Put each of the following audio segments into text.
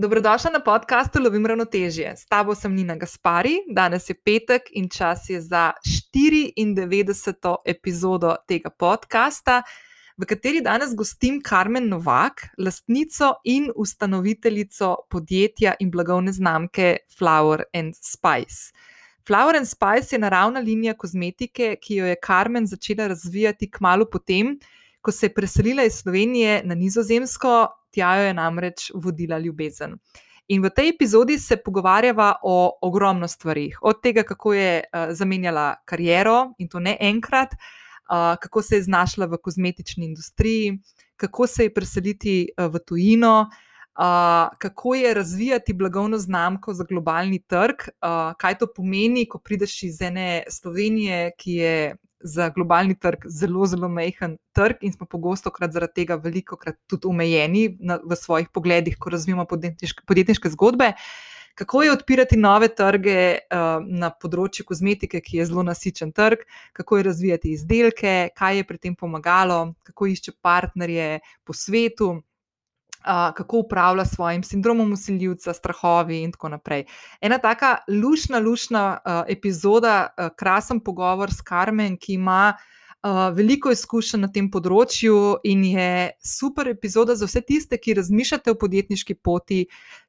Dobrodošla na podkastu Lovim ravnotežje. S tabo sem Nina Gaspari, danes je petek in čas je za 94. epizodo tega podcasta, v kateri danes gostim Karmen Novak, lastnico in ustanoviteljico podjetja in blagovne znamke Flower and Spice. Flower and Spice je naravna linija kozmetike, ki jo je Karmen začela razvijati kmalo potem, ko se je preselila iz Slovenije na Nizozemsko, tja jo je namreč vodila ljubezen. In v tej epizodi se pogovarjava o ogromno stvarih. Od tega, kako je uh, zamenjala kariero in to ne enkrat, uh, kako se je znašla v kozmetični industriji, kako se je preseliti uh, v tujino, uh, kako je razvijati blagovno znamko za globalni trg, uh, kaj to pomeni, ko prideš iz ene Slovenije, ki je za globalni trg zelo, zelo majhen trg in smo pogosto krat zaradi tega veliko krat tudi omejeni na, v svojih pogledih, ko razvijamo podjetniške, podjetniške zgodbe. Kako je odpirati nove trge uh, na področju kozmetike, ki je zelo nasičen trg, kako je razvijati izdelke, kaj je pri tem pomagalo, kako išče partnerje po svetu, kako upravlja s svojim sindromom usiljivca, strahovi in tako naprej. Ena taka lušna, lušna uh, epizoda, uh, krasen pogovor s Karmen, ki ima. Uh, veliko izkušenj na tem področju in je super epizoda za vse tiste, ki razmišljate o podjetniški poti,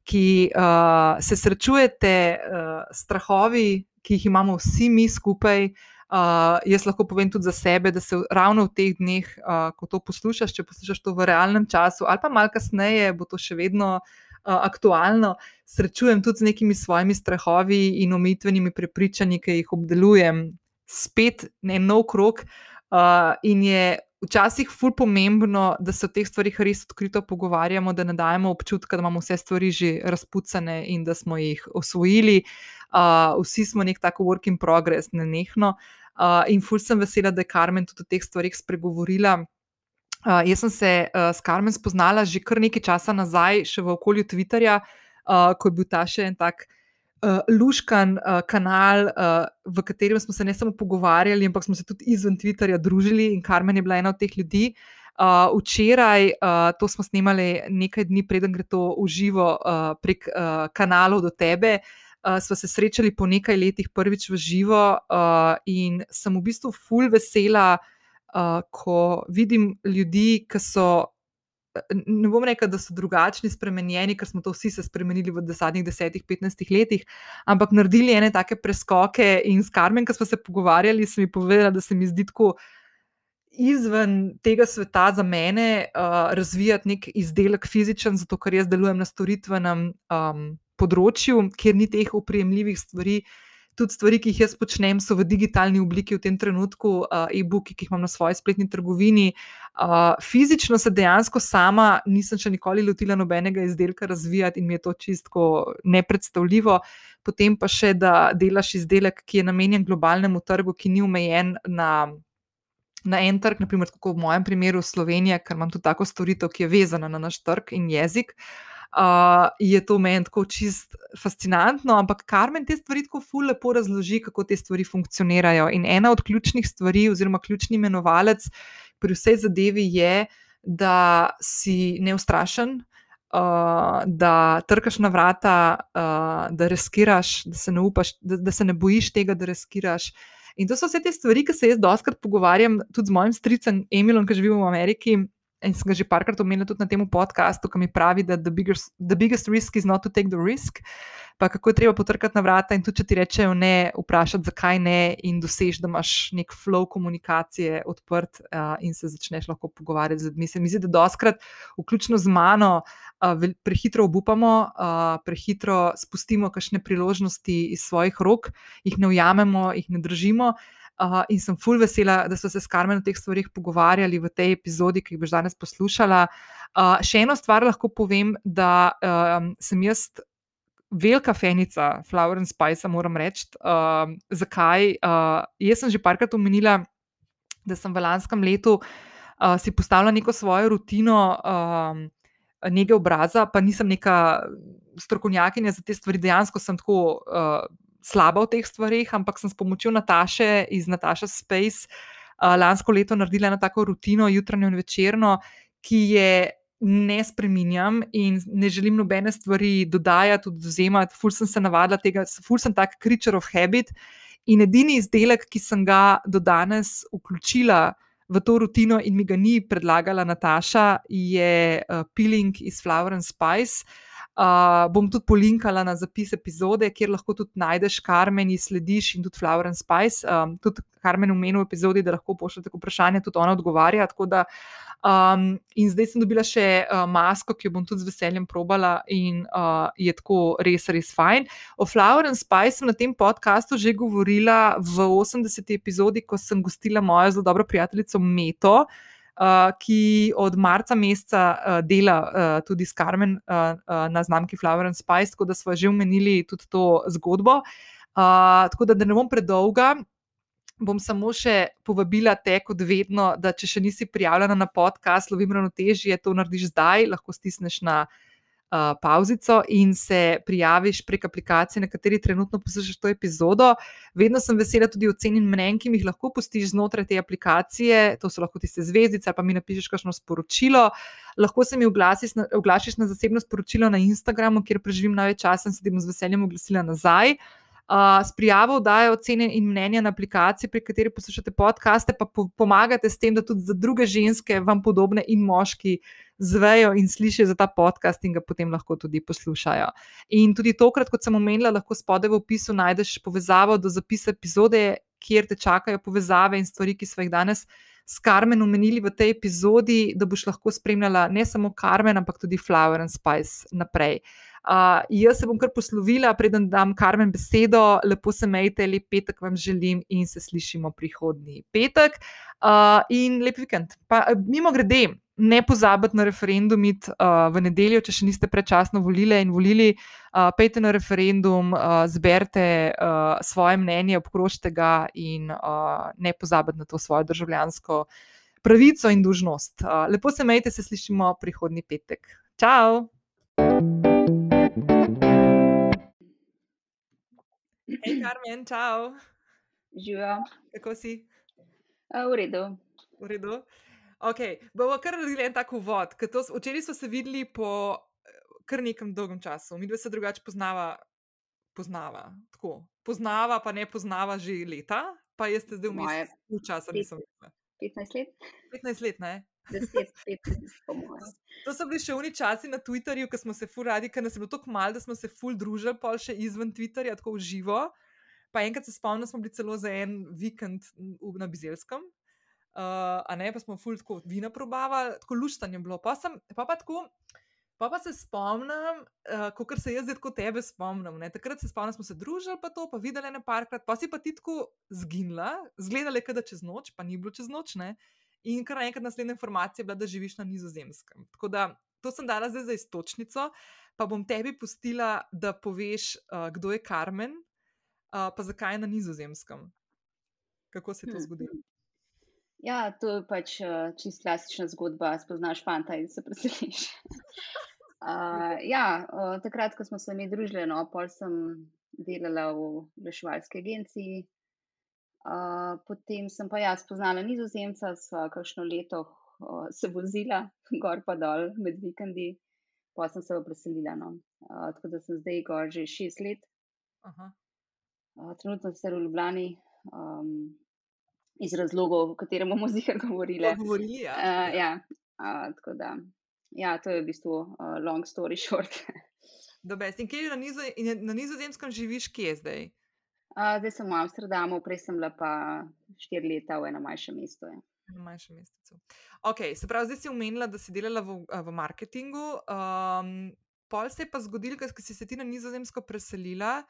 ki uh, se srečujete uh, s strahovi, ki jih imamo vsi mi skupaj, uh, Uh, jaz lahko povem tudi za sebe, da se ravno v teh dneh, uh, ko to poslušaš, če poslušaš to v realnem času, ali pa malo kasneje, bo to še vedno uh, aktualno, srečujem tudi z nekimi svojimi strahovi in omejitvenimi prepričanji, ki jih obdelujem, spet en nov krok. Uh, in je včasih ful pomembno, da se o teh stvarih res odkrito pogovarjamo, da ne dajemo občutka, da imamo vse stvari že razpucane in da smo jih osvojili. Uh, vsi smo nek tako work in progress, ne nehno. Uh, in ful sem vesela, da je Karmen tudi o teh stvarih spregovorila. Uh, jaz sem se uh, s Karmen spoznala že kar nekaj časa nazaj, še v okolju Twitterja, uh, ko je bil ta še en tak uh, luškan uh, kanal, uh, v katerem smo se ne samo pogovarjali, ampak smo se tudi izven Twitterja družili in Karmen je bila ena od teh ljudi. Uh, včeraj, uh, to smo snemali nekaj dni, preden gre to v živo uh, prek uh, kanalov do tebe. Uh, uh, sva se srečali po nekaj letih prvič v živo, uh, in sem v bistvu ful vesela, uh, ko vidim ljudi, ki so. Ne bom rekel, da so drugačni, spremenjeni, ker smo to vsi se spremenili v zadnjih 10-15 letih, ampak naredili ene take preskoke. In s Karmen, ki smo se pogovarjali, sem mi povedala, da se mi zdi tako izven tega sveta za mene uh, razvijati nek izdelek fizičen, zato ker jaz delujem na storitvenem um, področju, kjer ni teh upremljivih stvari. Tudi stvari, ki jih jaz počnem, so v digitalni obliki v tem trenutku, uh, e-booki, ki jih imam na svoji spletni trgovini. Uh, fizično se dejansko sama nisem še nikoli lotila nobenega izdelka razvijati in mi je to čistko nepredstavljivo. Potem pa še, da delaš izdelek, ki je namenjen globalnemu trgu, ki ni omejen na, na en trg, naprimer, kot v mojem primeru Slovenija, ker imam tudi tako storitev, ki je vezana na naš trg in jezik. Uh, uh, je to meni tako čist fascinantno, ampak Karmen te stvari tako ful lepo razloži, kako te stvari funkcionirajo. In ena od ključnih stvari, oziroma ključni imenovalec pri vsej zadevi je, da si neustrašen. Uh, da trkaš na vrata, uh, da riskiraš, da se ne upaš, da, da se ne bojiš tega, da riskiraš. In to so vse te stvari, ki se jaz doskrat pogovarjam tudi z mojim stricem Emilom, ki živi v Ameriki in sem ga že parkrat omenila tudi na tem podkastu, ki mi pravi, da the biggest, the biggest risk is not to take the risk. Pa kako je treba potrkati na vrata in tudi, če ti rečejo ne, vprašati, zakaj ne, in dosež, da imaš nek flow komunikacije odprt uh, in se začneš lahko pogovarjati z ljudmi. Se mi zdi, da doskrat, vključno z mano, uh, prehitro obupamo, uh, prehitro spustimo kakšne priložnosti iz svojih rok, jih ne ujamemo, jih ne držimo. Uh, in sem fulj vesela, da smo se s Karmen o teh stvarih pogovarjali v tej epizodi, ki jih boš danes poslušala. Uh, še eno stvar lahko povem, da um, sem jaz velika fenica Flower and Spice, moram reči. Uh, zakaj? Uh, jaz sem že parkrat omenila, da sem v lanskem letu uh, si postavila neko svojo rutino. Um, Nege obraza, pa nisem neka strokovnjakinja za te stvari, dejansko sem tako uh, slaba v teh stvarih, ampak sem s pomočjo Nataše iz Nataša Space uh, lansko leto naredila eno tako rutino, jutranjo in večerno, ki je ne spremenjam in ne želim nobene stvari dodajati, odvzemati, ful sem se navadila tega, ful sem tak creature of habit. In edini izdelek, ki sem ga do danes vključila v to rutino in mi ga ni predlagala Nataša, je uh, peeling iz Flower and Spice. Uh, bom tudi polinkala na zapis epizode, kjer lahko tudi najdeš Karmen in slediš in tudi Flower and Spice. Um, tudi Karmen omenil v epizodi, da lahko pošljete vprašanje, tudi ona odgovarja. Da uh, Um, in zdaj sem dobila še uh, masko, ki jo bom tudi z veseljem probala, in uh, je tako res, res fajn. O Flower and Spice sem na tem podkastu že govorila v 80. epizodi, ko sem gostila mojo zelo dobro prijateljico Meto. Uh, ki od marca meseca uh, dela uh, tudi s Karmen uh, uh, na znamki Flower and Spice, tako da smo že omenili tudi to zgodbo. Uh, tako da, da ne bom predolga, bom samo še povabila te, kot vedno, da če še nisi prijavljena na podcast, lovim ravnotežje, to narediš zdaj, lahko stisneš na uh, pauzico in se prijaviš prek aplikacije, na kateri trenutno poslušaš to epizodo. Vedno sem vesela tudi ocenin mnen, ki jih lahko pustiš znotraj te aplikacije, to so lahko tiste zvezdice, pa mi napišeš kakšno sporočilo. Lahko se mi oglasiš na, oglasiš na zasebno sporočilo na Instagramu, kjer preživim največ časa in se ti bom z veseljem oglasila nazaj. Uh, s prijavo dajo ocene in mnenja na aplikaciji, pri kateri poslušate podcaste, pa po pomagate s tem, da tudi za druge ženske, vam podobne in moški, zvejo in slišijo za ta podcast in ga potem lahko tudi poslušajo. In tudi tokrat, kot sem omenila, lahko spodaj v opisu najdeš povezavo do zapisa epizode, kjer te čakajo povezave in stvari, ki smo jih danes. S Karmen omenili v tej epizodi, da boš lahko spremljala ne samo Karmen, ampak tudi Flower and Spice naprej. Uh, Uh, jaz se bom kar poslovila, preden dam Karmen besedo. Lepo se majte, lep petek vam želim in se slišimo prihodnji petek. Uh, in lep vikend. Pa, mimo grede, ne pozabite na referendum uh, v nedeljo, če še niste prečasno volili in volili. Uh, pejte na referendum, uh, zberite uh, svoje mnenje, obkrožite ga in uh, ne pozabite na to svojo državljansko pravico in dužnost. Uh, lepo se majte, se slišimo prihodnji petek. Ciao! Hej, Karmen, čau. Živijo. Kako si? Uh, v redu. V redu. Okay. Bomo kar naredili en tak uvod. Včeraj smo se videli po kar nekem dolgem času. Mi dve se drugače poznava, poznava. Tako. Poznava, pa ne poznava že leta, pa jaz te zdaj vmes v času nisem videla. 15 let. 15 let, ne? 10, 15, po mojem. To so bili še oni časi na Twitterju, ko smo se ful radi, ker nas je bilo tako malo, da smo se ful družili, pa še izven Twitterja, tako v živo. Pa enkrat se spomnim, smo bili celo za en vikend na Bizelskem. Uh, a ne, pa smo ful tako vina probavali, tako luštanje bilo. Pa, sem, pa, pa, tako, pa, pa se spomnim, uh, kot se jaz zdaj tako tebe spomnim. Ne? Takrat se spomnim, smo se družili, pa to, pa videli ne parkrat, pa si pa ti tako zginila, zgledali, da čez noč, pa ni bilo čez noč. Ne? In kar naenkrat naslednja informacija je bila, da živiš na nizozemskem. Tako da to sem dala zdaj za istočnico, pa bom tebi pustila, da poveš, uh, kdo je Karmen, uh, pa zakaj je na nizozemskem. Kako se je to hm. zgodilo? Ja, to je pač uh, čist klasična zgodba. Spoznaš fanta in se preseliš. uh, ja, uh, takrat, ko smo se mi družili, no, pol sem delala v reševalski agenciji potem sem pa jaz spoznala nizozemca, sva kakšno leto uh, se vozila gor pa dol med vikendi, pa sem se preselila. No. Uh, tako da sem zdaj gor že šest let. Uh, trenutno sem v Ljubljani. Um, Iz razlogov, o katerem bomo zdaj govorili. govorili ja. Uh, ja. Uh, tako da, ja, to je v bistvu uh, long story short. Dobre, in kje na, nizo, in na nizozemskem živiš, kje je zdaj? sem v Amsterdamu, prej sem bila pa štiri leta v enem manjšem mestu. Ja. Na manjšem mestu. Okay, se pravi, zdaj si umenila, da si delala v, v marketingu. Um, pol se je pa zgodil, ker si se ti na nizozemsko preselila,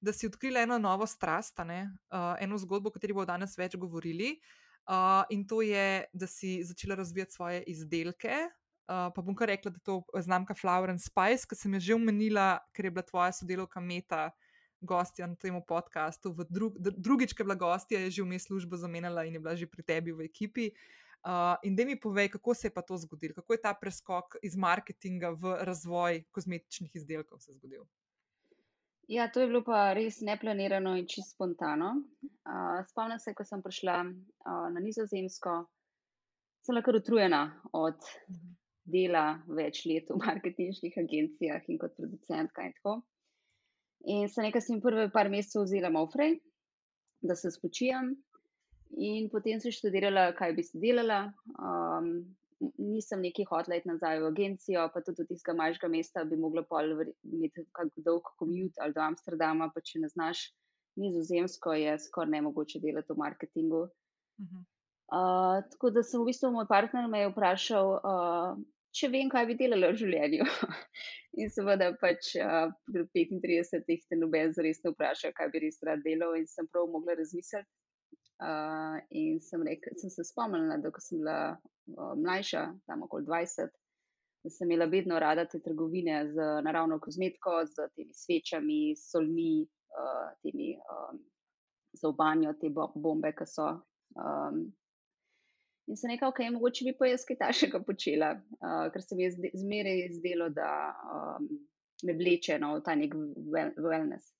da si odkrila eno novo strast, uh, eno zgodbo, o kateri bomo danes več govorili. Uh, in to je, da si začela razvijati svoje izdelke. Uh, pa bom kar rekla, da je to znamka Flower and Spice, ki sem jo že omenila, ker je bila tvoja sodelovka Meta gostja na tem podkastu. Dru, drugič, ki je bila gostja, je že vmes službo zamenjala in je bila že pri tebi v ekipi. Uh, in da mi povej, kako se je pa to zgodilo, kako je ta preskok iz marketinga v razvoj kozmetičnih izdelkov se zgodil. Ja, to je bilo pa res neplanirano in čisto spontano. Uh, spomnim se, ko sem prišla uh, na Nizozemsko, sem bila kar utrujena od dela več let v marketinških agencijah in kot producentka in tako. In sem nekaj sem prve par mesecev vzela Mofrej, da se spočijem. In potem sem študirala, kaj bi se delala. Um, nisem neki hotla iti nazaj v agencijo, pa tudi od tistega majhnega mesta bi mogla pol imeti kak dolg komut ali do Amsterdama, pa če ne znaš nizozemsko, je skoraj nemogoče delati v marketingu. Uh -huh. uh, tako da sem v bistvu moj partner me vprašal, uh, če vem, kaj bi delala v življenju. in seveda pač uh, pri 35-ih te noben zares ne vpraša, kaj bi res rad delal in sem prav mogla razmisliti. Uh, in sem, rekel, sem se spomnila, da ko sem bila uh, mlajša, tam okoli 20, da sem imela vedno rada te trgovine z naravno kozmetiko, z temi svečami, solmi, uh, temi um, za obanjo, te bombe, ki so. Um, in sem rekla, ok, mogoče bi pa jaz kaj takega počela, uh, ker se mi je zmeraj zdelo, da um, me vleče no, v ta nek wellness.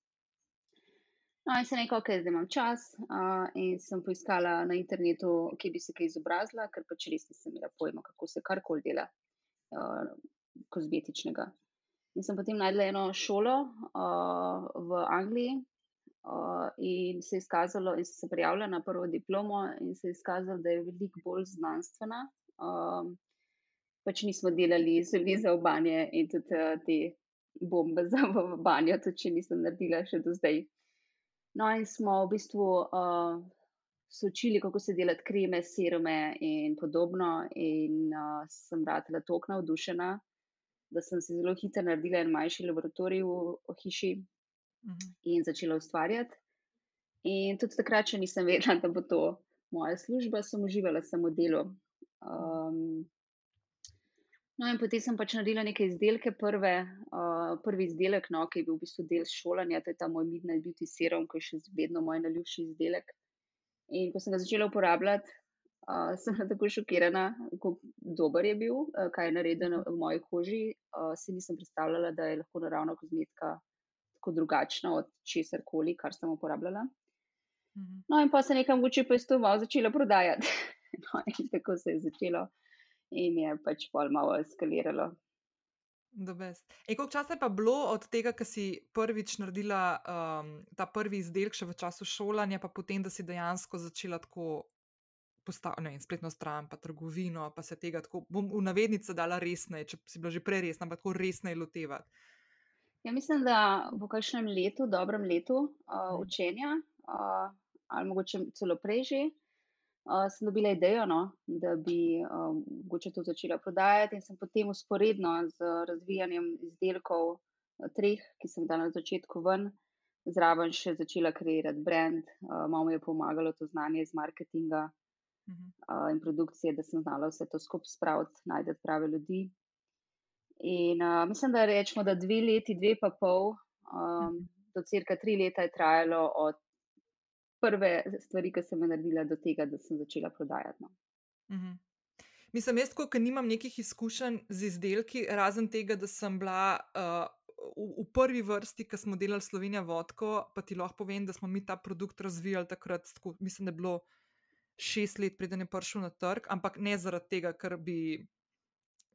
No, in sem rekel, ok, zdaj imam čas. Uh, in sem poiskala na internetu, kje bi se kaj izobrazila, ker pač res nisem imela pojma, kako se karkoli dela uh, kozmetičnega. In sem potem najdla eno šolo uh, v Angliji. Uh, in se je izkazalo, in sem se prijavila na prvo diplomo, in se je izkazalo, da je veliko bolj znanstvena. Um, pač nismo delali zelo za obanje in tudi uh, te bombe za obanje, tudi če nisem naredila še do zdaj. No, in smo v bistvu uh, se učili, kako se delati kreme, serume in podobno. In uh, sem ratela tako navdušena, da sem si zelo hitro naredila en manjši laboratorij v, v hiši mhm. in začela ustvarjati. In tudi takrat, če nisem vedela, da bo to moja služba, sem uživala samo delo. Um, No, in potem sem pač naredila neke izdelke. Prve, uh, prvi izdelek, no, ki je bil v bistvu del šolanja, to je ta moj Midnight Beauty Serum, ki je še vedno moj najljubši izdelek. In ko sem ga začela uporabljati, uh, sem bila tako šokirana, kako dober je bil, uh, kaj je naredil v moji koži. Uh, si nisem predstavljala, da je lahko naravna kozmetika tako drugačna od česar koli, kar sem uporabljala. Mhm. No, in pa se nekam mogoče pa je to malo začela prodajati. no, in tako se je začelo in je pač pol malo eskaliralo. E, koliko časa je pa bilo od tega, ko si prvič naredila um, ta prvi izdelek, še v času šolanja, pa potem, da si dejansko začela tako postaviti spletno stran, pa trgovino, pa se tega tako, bom v navednice dala resneje, če si bila že prej resna, ampak tako resneje lotevati. Ja, mislim, da v kakšnem letu, dobrem letu uh, učenja, uh, ali mogoče celo prej že, uh, sem dobila idejo, no, da bi um, mogoče to začela prodajati, in sem potem usporedno z razvijanjem izdelkov, treh, ki sem dala na začetku ven, zraven še začela kreirati brand. Uh, malo mi je pomagalo to znanje iz marketinga uh, in produkcije, da sem znala vse to skupaj spraviti, najti prave ljudi. In uh, mislim, da rečemo, da dve leti, dve pa pol, um, do cirka tri leta je trajalo od prve stvari, ki sem jih naredila, do tega, da sem začela prodajati. No. Uh -huh. Mislim, jaz, ko nimam nekih izkušenj z izdelki, razen tega, da sem bila uh, v, v prvi vrsti, ko smo delali Slovenijo vodko, pa ti lahko povem, da smo mi ta produkt razvijali takrat, tako, mislim, da je bilo šest let, preden je prišel na trg, ampak ne zaradi tega, ker bi.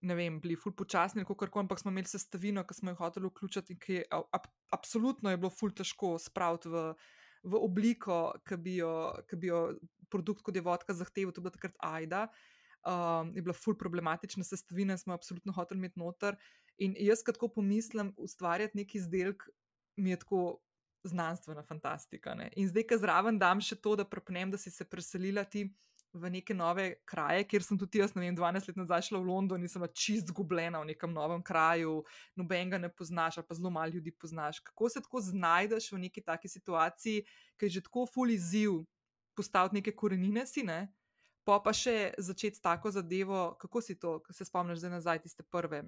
Ne vem, bili ful počasni, kako koli, ampak smo imeli sestavino, ki smo jo hoteli vključiti, in ki je ab, absolutno je bilo ful težko spraviti v, v obliko, ki bi jo, ki bi jo produkt kot je vodka zahteval, to je bila takrat Aida. Um, je bila ful problematična sestavina, smo jo absolutno hoteli imeti noter. In jaz, ko tako pomislim, ustvarjati neki izdelek, mi je tako znanstvena fantastika. Ne? In zdaj, ki zraven dam še to, da prepnem, da si se preselila ti v neke nove kraje, kjer sem tudi jaz, ne vem, 12 let nazaj šla v London in sem čist zgubljena v nekem novem kraju, noben ga ne poznaš, pa zelo malo ljudi poznaš. Kako se tako znajdeš v neki taki situaciji, ki je že tako ful izziv postaviti neke korenine si, ne? Pa pa še začeti s tako zadevo, kako si to, ko se spomniš zdaj nazaj, tiste prve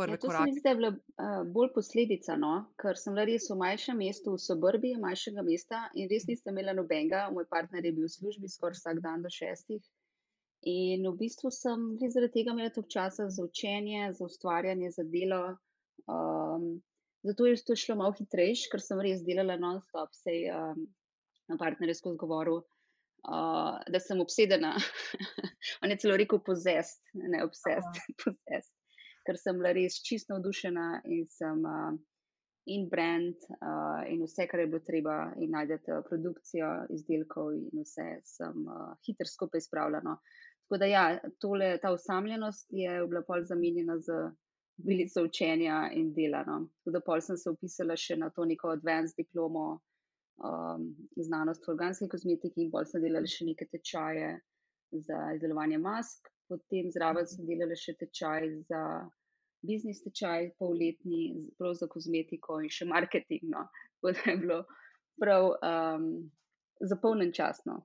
prve ja, korake. To se mi zdi, da je bila uh, bolj posledica, no? ker sem bila res v manjšem mestu, v sobrbi manjšega mesta in res nisem imela nobenega. Moj partner je bil v službi skoraj vsak dan do šestih. In v bistvu sem zaradi tega imela toliko časa za učenje, za ustvarjanje, za delo. Um, zato je to šlo malo hitrejše, ker sem res delala non-stop, sej um, partner je skozi govoril. uh, da sem obsedena. On je celo rekel pozest, ne obsest, pozest. Ker sem bila res čisto navdušena in sem uh, in brand uh, in vse, kar je bilo treba, in najdete produkcijo izdelkov in vse, sem uh, hitro skupaj spravljeno. Tako da ja, tole, ta osamljenost je bila pol zamenjena z bilico učenja in dela. No. Tako da pol sem se upisala še na to neko advanced diplomo um, znanost v organski kozmetiki in pol sem delala še neke tečaje za izdelovanje mask, potem zraven sem delala še tečaj za biznis tečaj, polletni, prav za kozmetiko in še marketing. No. Tako da je bilo prav um, zapolnen časno.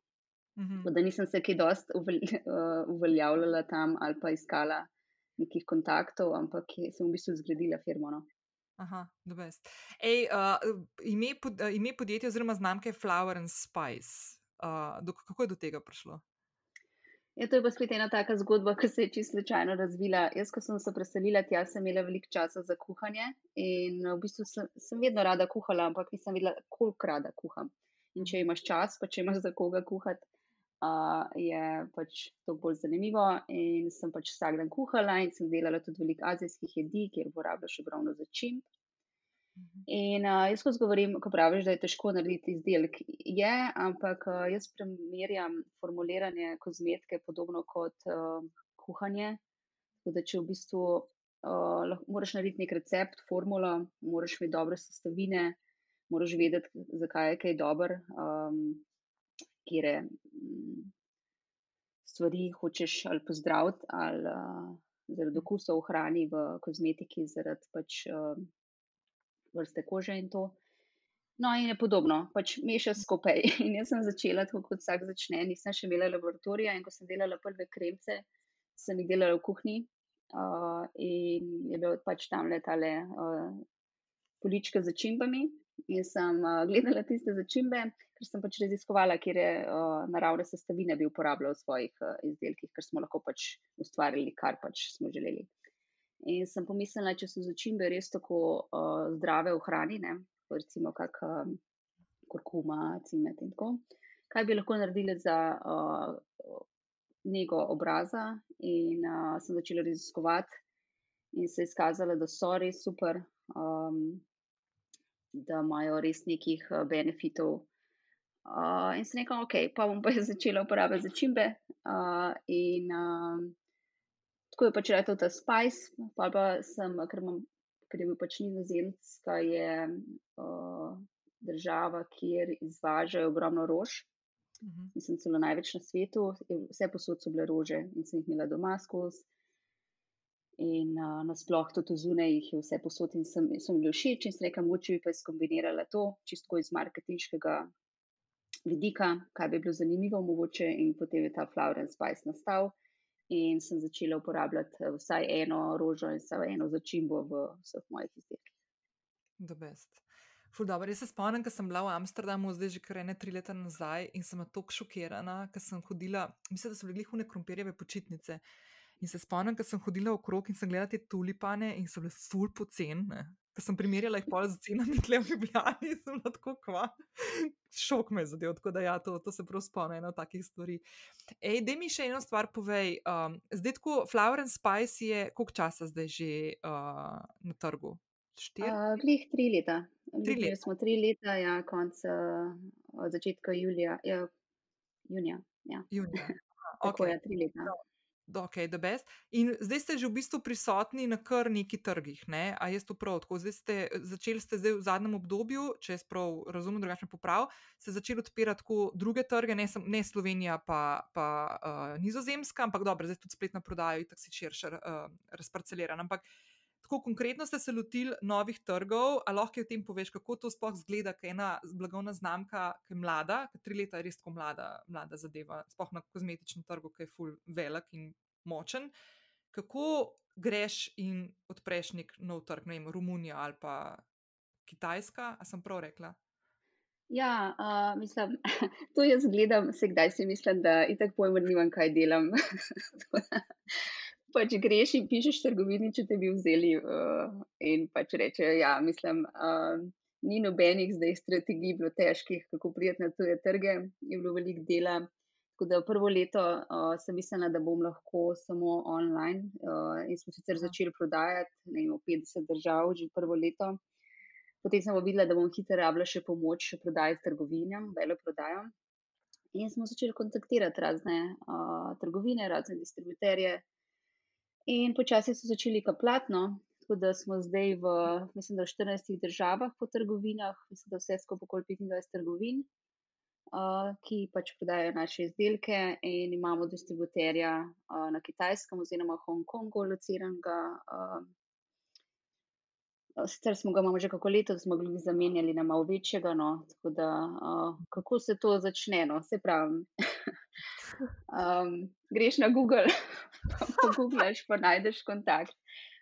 Mhm. Da nisem se kaj dost uveljavljala tam ali pa iskala nekih kontaktov, ampak sem v bistvu zgradila firmo. No. Aha, the best. Ej, uh, ime, pod, uh, ime podjetja oziroma znamke Flower and Spice. Uh, do, kako je do tega prišlo? Ja, to je pa spet ena taka zgodba, ki se je čisto slučajno razvila. Jaz, ko sem se preselila tja, sem imela veliko časa za kuhanje in v bistvu sem, sem vedno rada kuhala, ampak nisem vedela, koliko rada kuham. In če imaš čas, pa če imaš za koga kuhati, uh, je pač to bolj zanimivo. In sem pač vsak dan kuhala in sem delala tudi veliko azijskih jedi, kjer uporabljaš ogromno začimb. In uh, jaz ko govorim, ko praviš, da je težko narediti izdelek, je, ampak uh, jaz primerjam formuliranje kozmetike podobno kot uh, kuhanje. Da, če v bistvu uh, lahko, moraš narediti nek recept, formulo, moraš imeti dobre sestavine, moraš vedeti, zakaj je kaj dober, um, kire mm, stvari hočeš ali pozdraviti, ali uh, zaradi okusa v hrani, v kozmetiki, zaradi pač uh, vrste kože in to. No, in je podobno, pač mešaš skupaj. In jaz sem začela tako, kot vsak začne. Nisem še imela laboratorija in ko sem delala prve kremce, sem jih delala v kuhinji. Uh, in je bil pač tam le tale uh, polička za čimbami, in sem uh, gledala tiste začimbe, ker sem pač raziskovala, kje je uh, naravne sestavine bi uporabljala v svojih uh, izdelkih, ker smo lahko pač ustvarili, kar pač smo želeli. In sem pomislila, če so začimbe res tako uh, zdrave v hrani, ne? recimo kak uh, kurkuma, cimet in tako, kaj bi lahko naredili za uh, nego obraza. In uh, sem začela raziskovati, in se je izkazalo, da so res super. Um, da imajo res nekih uh, benefitov. Uh, in sem rekel, ok, pa bom pa začela uporabljati začimbe. Uh, in uh, tako je pač rekel ta Spice, pa pa sem, ker, imam, ker je bil pač Nizozemska, je uh, država, kjer izvažajo ogromno rož. Uh mhm. -huh. Mislim, celo največ na svetu, vse posod so bile rože in sem jih imela doma skozi. In uh, nasploh tudi zunaj jih je vse posod in sem, sem bili všeč in sem rekel, moče bi pa skombinirala to čisto iz marketinškega vidika, kaj bi bilo zanimivo mogoče in potem je ta Flower and Spice nastal in sem začela uporabljati eh, vsaj eno rožo in vsaj eno začimbo v vseh mojih izdelkih. The best. Dobro, jaz se spomnim, ko sem bila v Amsterdamu, zdaj že kar ene tri leta nazaj in sem tako šokirana, ker sem hodila, mislim, da so bile glihune krompirjeve počitnice. In se spomnim, da sem hodila okrog in sem gledala te tulipane in so bile ful poceni. Ko sem primerjala jih pol z cenami, tle v Ljubljani, sem bila tako kva. Šok me je zadev, tako da ja, to, to se prav spomnim eno takih stvari. Ej, da mi še eno stvar povej. Um, zdaj tako Flower and Spice je, koliko časa zdaj že uh, na trgu? Štiri? Uh, glih tri leta. Tri leta. Smo tri leta, ja, konc uh, od začetka julija, ja, junija. Ja. Junija. Tako okay. je, tri leta. No. Okay, in zdaj ste že v bistvu prisotni na kar nekaj trgih, ne? a jaz to prav tako. Zdaj ste začeli ste zdaj v zadnjem obdobju, če jaz prav razumem, drugače poprav, se začeli odpirati tako druge trge, ne, sem, ne Slovenija, pa, pa uh, Nizozemska, ampak dobro, zdaj tudi spletna prodaja, tako si širše uh, razparcelirana. Ampak tako konkretno ste se lotili novih trgov, a lahko o tem poveš, kako to sploh zgleda, ker je ena blagovna znamka, ki je mlada, ker tri leta je res tako mlada, mlada zadeva, sploh na kozmetičnem trgu, ki je full velik in močen. Kako greš in odpreš nek nov trg, ne vem, Romunija ali pa Kitajska, a sem prav rekla? Ja, uh, mislim, to jaz gledam, se kdaj si mislim, da itak pojmo nimam, kaj delam. pač greš in pišeš trgovini, če te bi vzeli uh, in pač rečejo, ja, mislim, uh, ni nobenih zdaj strategij bilo težkih, kako prijeti na tuje trge, je bilo veliko dela. Tako da prvo leto uh, sem mislila, da bom lahko samo online uh, in smo sicer začeli prodajati vem, v 50 držav že prvo leto. Potem sem videla, da bom hitro rabila še pomoč pri prodaji trgovinam, vele prodajam. In smo začeli kontaktirati razne uh, trgovine, razne distributerje. In počasi so začeli kaplatno, tako da smo zdaj v, mislim, da v 14 državah po trgovinah, mislim, da vse skupaj okoli 25 trgovin uh, ki pač prodajajo naše izdelke, in imamo distributerja uh, na Kitajskem, oziroma Hongkongu, lociranega. Uh, Sicer smo ga imamo že kako leto, smo ga zamenjali na malo večjega. No, da, uh, kako se to začne? No, se pravi, um, greš na Google, pa pogublaš, pa najdeš kontakt.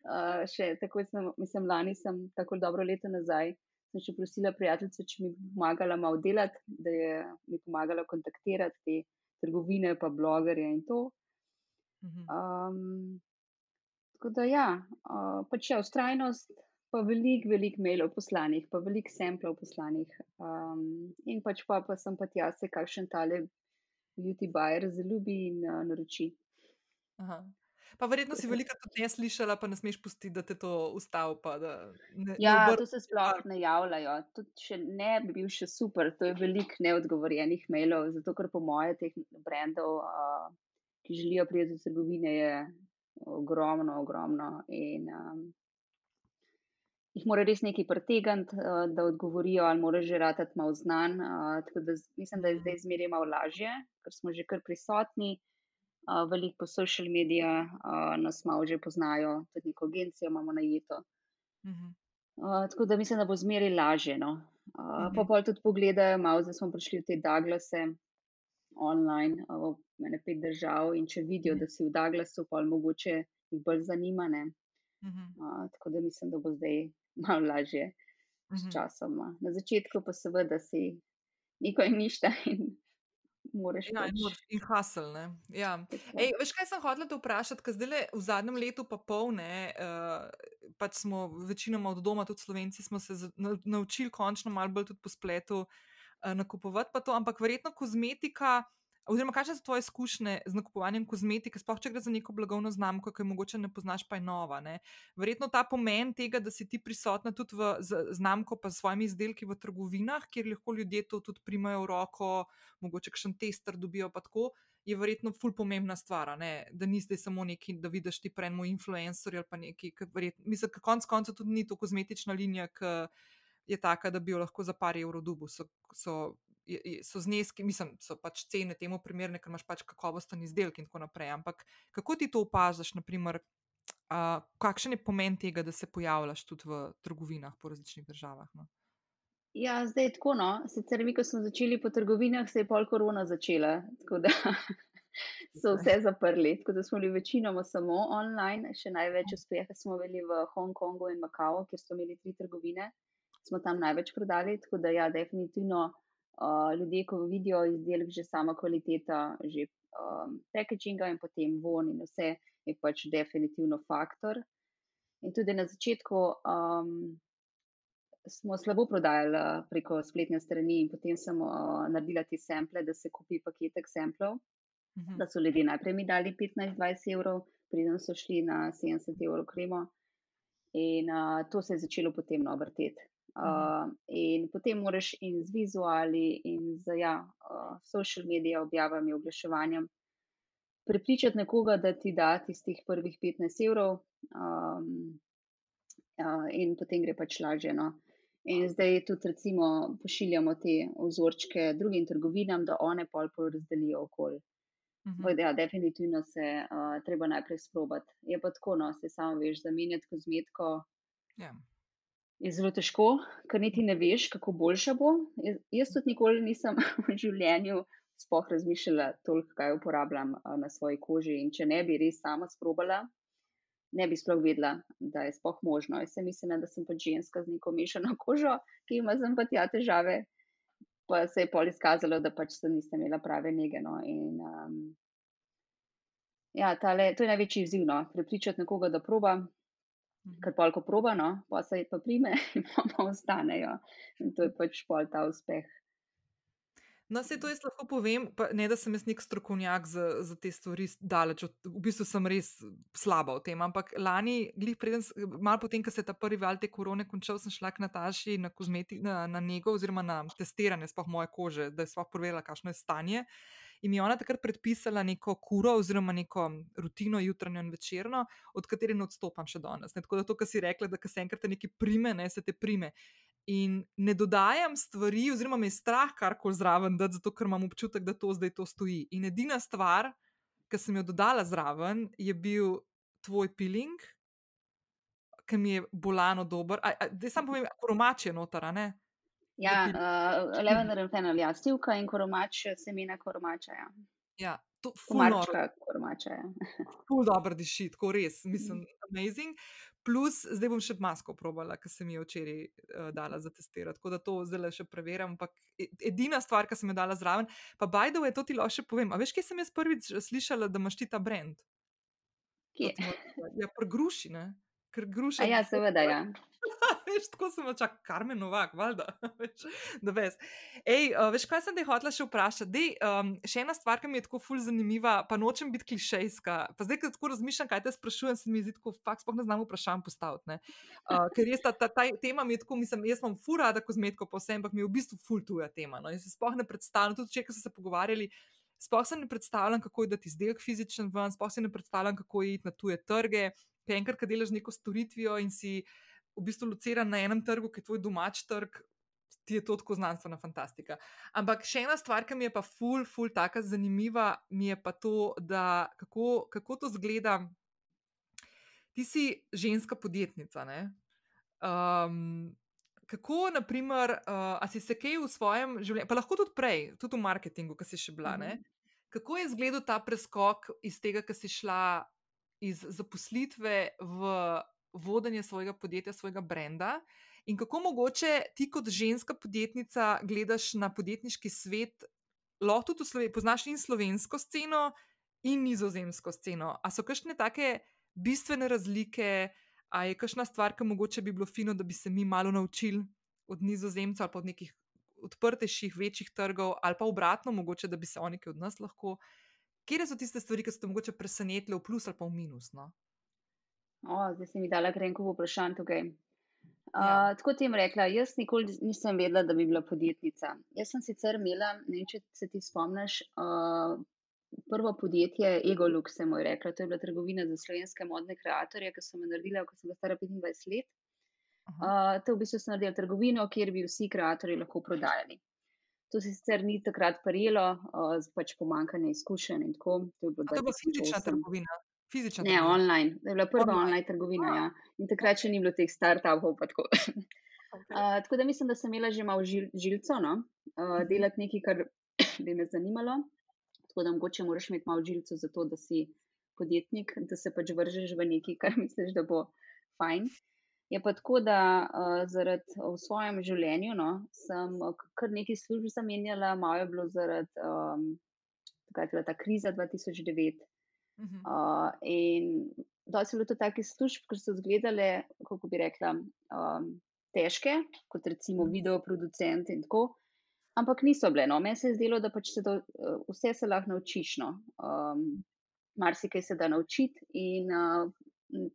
Uh, še tako sem, mislim, lani sem tako dobro leto nazaj sem še prosila prijateljico, če mi pomagala malo delati, da je mi pomagala kontaktirati te trgovine, pa blogerje in to. Um, tako da, ja, uh, pač je ustrajnost, pa veliko, veliko mailov poslanih, pa veliko samplov poslanih. Um, in pač pa, pa sem pa tja se, kakšen tale beauty buyer zaljubi in uh, naroči. Aha. Pa verjetno si veliko tudi ne slišala, pa ne smeš pustiti, da te to ustavi. Ja, ne to se sploh ne javljajo. To ne bi bil še super, to je veliko neodgovorjenih mailov, zato ker po moje teh brendov, uh, ki želijo priti v trgovine, je ogromno, ogromno. In, um, Jih mora res nekaj pretegniti, da odgovorijo, ali mora že ratati malo znan. Tako da mislim, da je zdaj zmeraj malo lažje, ker smo že kar prisotni veliko po social medijih, uh, nas malo že poznajo, tudi neko agencijo imamo najeto. Uh -huh. uh, tako da mislim, da bo zmeraj lažje. No? Uh, uh -huh. Pa pa tudi pogledajo, malo zdaj smo prišli v te Douglase online, uh, v ene pet držav in če vidijo, uh mhm. -huh. da si v Douglasu, pa mogoče jih bolj zanima. Uh -huh. uh, tako da mislim, da bo zdaj malo lažje uh -huh. s časom. Na začetku pa seveda si nikoli ništa in moraš ja, pač. in, hasel. Ja. Ej, veš, kaj sem hotel te vprašati, ker zdaj v zadnjem letu pa polne, uh, pač smo večinoma od doma, tudi slovenci, smo se naučili končno malo bolj tudi po spletu uh, nakupovati pa to, ampak verjetno kozmetika. Oziroma, kakšne so tvoje izkušnje z nakupovanjem kozmetike, sploh če gre za neko blagovno znamko, ki jo mogoče ne poznaš, pa je nova. Ne? Verjetno ta pomen tega, da si ti prisotna tudi v znamko, pa s svojimi izdelki v trgovinah, kjer lahko ljudje to tudi primajo v roko, mogoče kakšen tester dobijo, pa tako, je verjetno ful pomembna stvar. Da ni zdaj samo neki, da vidiš ti prejmo influencer ali pa neki, ki mislim, da konec konca tudi ni to kozmetična linija, ki je taka, da bi jo lahko za par evrov dubu. So, so so zneski, mislim, so pač cene temu primerne, ker imaš pač kakovosten izdelek in tako naprej. Ampak kako ti to opaziš, naprimer, uh, kakšen je pomen tega, da se pojavljaš tudi v trgovinah po različnih državah? No? Ja, zdaj je tako. No. Sicer mi, ko smo začeli po trgovinah, se je pol korona začela, tako da so vse zaprli. Tako da smo bili večinoma samo online, še največ uspeha smo imeli v Hongkongu in Makau, kjer so imeli tri trgovine, smo tam največ prodali. Tako da ja, definitivno ljudje, ko vidijo izdelek, že sama kvaliteta, že um, packaginga in potem von in vse, je pač definitivno faktor. In tudi na začetku um, smo slabo prodajali preko spletne strani, in potem sem uh, naredila te sample, da se kupi paketek samplov, uh mhm. -huh. da so ljudje najprej mi dali 15-20 evrov, preden so šli na 70 evrov kremo. In uh, to se je začelo potem vrteti. Uh, in potem moraš in z vizuali, in z ja, uh, social medije objavami, oglaševanjem prepričati nekoga, da ti da tistih prvih 15 evrov, um, uh, in potem gre pač lažje. No. In zdaj tudi, recimo, pošiljamo te vzorčke drugim trgovinam, da one pol porazdelijo okolje. Uh -huh. Ja, definitivno se uh, treba najprej sprobati. Je pa tako, no, se samo veš, zamenjati kozmetiko. Yeah. Je zelo težko, ker niti ne veš, kako boljša bo. Jaz, jaz tudi nikoli nisem v življenju spoh razmišljala toliko, kaj uporabljam na svoji koži. In če ne bi res sama sprobala, ne bi sploh vedela, da je spoh možno. Jaz sem mislila, da sem pač ženska z neko mešano kožo, ki ima zem pa tja težave. Pa se je pol izkazalo, da pač sem nisem imela prave nege. No. In, um, ja, tale, to je največji izziv, no. prepričati nekoga, da proba. Ker polko probano, pa se jih pa prime in pa ostanejo. In to je pač pol ta uspeh. No, se to jaz lahko povem, pa ne da sem jaz nek strokovnjak za, za te stvari, daleč od v bistvu sem res slaba v tem. Ampak lani, glih preden, malo potem, ko se je ta prvi val te korone končal, sem šla k Nataši na, na, na nego oziroma na testiranje spoh moje kože, da je spoh povedala, kakšno je stanje. In mi je ona takrat predpisala neko kuro oziroma neko rutino jutranjo in večerno, od katere ne odstopam še danes. Ne? Tako da to, kar si rekla, da se enkrat nekaj prime, ne se te prime. In ne dodajam stvari, oziroma me je strah karkoli zraven, dati, zato ker imam občutek, da to zdaj to stoji. In edina stvar, ki sem jo dodala zraven, je bil tvoj piling, ki mi je bolano dober. Zdaj samo povem, koromač je notar, ne? Ja, uh, Lavender in Fennel, ja, stivka in koromač, semena koromača. Ja. Ja, to je koromača. Ful dobro diši, tako res, mislim, mm. amazing. Plus, zdaj bom še masko probala, ki sem jo včeraj uh, dala za testirati. Tako da to zdaj še preverjam. Ampak e, edina stvar, ki sem jo dala zraven, pa Bajdo je to ti lahko še povem. A veš, kje sem jaz prvič slišala, da imaš ti ta brand? Kje? Ja, pregruši, ne? Ker gruša. Ja, seveda, ja. Veš, tako sem očakal, kar me novak, valjda. veš, Ej, uh, veš, kaj sem te hotela še vprašati? Dej, um, še ena stvar, ki mi je tako ful zanimiva, pa nočem biti klišejska. Pa zdaj, ko tako razmišljam, kaj te sprašujem, se mi zdi tako, fakt, spoh ne znam vprašanj postaviti. Uh, ker res ta, ta, ta tema mi je tako, mislim, jaz imam ful rada kozmetiko po vsem, ampak mi je v bistvu ful tuja tema. No? In se spoh ne predstavljam, tudi če so se pogovarjali. Sploh se ne predstavljam, kako je dati izdelek fizičen ven, sploh se ne predstavljam, kako je iti na tuje trge. Ker enkrat, ko delaš neko storitvijo in si v bistvu lociran na enem trgu, ki je tvoj domač trg, ti je to tako znanstvena fantastika. Ampak še ena stvar, ki mi je pa ful, ful, tako zanimiva, mi je pa to, da kako, kako to zgleda. Ti si ženska podjetnica. Um, kako, naprimer, uh, a si se kaj v svojem življenju, pa lahko tudi prej, tudi v marketingu, ki si še bila, mm -hmm. kako je izgledal ta preskok iz tega, ki si šla iz zaposlitve v vodenje svojega podjetja, svojega brenda. In kako mogoče ti, kot ženska podjetnica, gledaš na podjetniški svet, lahko tudi v Sloveniji, poznaš in slovensko sceno, in nizozemsko sceno. A so kakšne take bistvene razlike, a je kakšna stvar, ki mogoče bi bilo fino, da bi se mi malo naučili od nizozemcev ali pa od nekih odprtejših, večjih trgov, ali pa obratno, mogoče, da bi se oni od nas lahko. Kje so tiste stvari, ki so te mogoče presenetile v plus ali pa v minus? No? O, zdaj si mi dala grenko vprašanje tukaj. Uh, ja. Tako ti jim rekla, jaz nikoli nisem vedela, da bi bila podjetnica. Jaz sem sicer imela, ne vem, če se ti spomniš, uh, prvo podjetje Egolux, sem mu rekla, to je bila trgovina za slovenske modne kreatorje, ki sem jo naredila, ko sem bila stara 25 let. Uh, to v bistvu sem naredila trgovino, kjer bi vsi kreatorji lahko prodajali. To se sicer ni takrat prijelo, uh, pač pomankanje izkušenj in tako. To je bila fizična trgovina. Fizično. Ne, online. To je bila prva online, online trgovina. Ja. In takrat še ni bilo teh startupov. Tako. Okay. Uh, tako da mislim, da sem imela že malo žil, žilco, no? uh, delati nekaj, kar bi me zanimalo. Tako da mogoče moraš imeti malo žilco za to, da si podjetnik, da se pač vržeš v nekaj, kar misliš, da bo fajn. Je pa tako, da uh, zaradi v svojem življenju no, sem kar nekaj služb zamenjala, malo je bilo zaradi um, ta kriza 2009. Uh, in da so bile to take službe, ki so izgledale, kako bi rekla, um, težke, kot recimo videoproducent in tako. Ampak niso bile. No. Meni se je zdelo, da pač se do, uh, vse se lahko naučiš. No. Um, Marsikaj se da naučiti. In uh,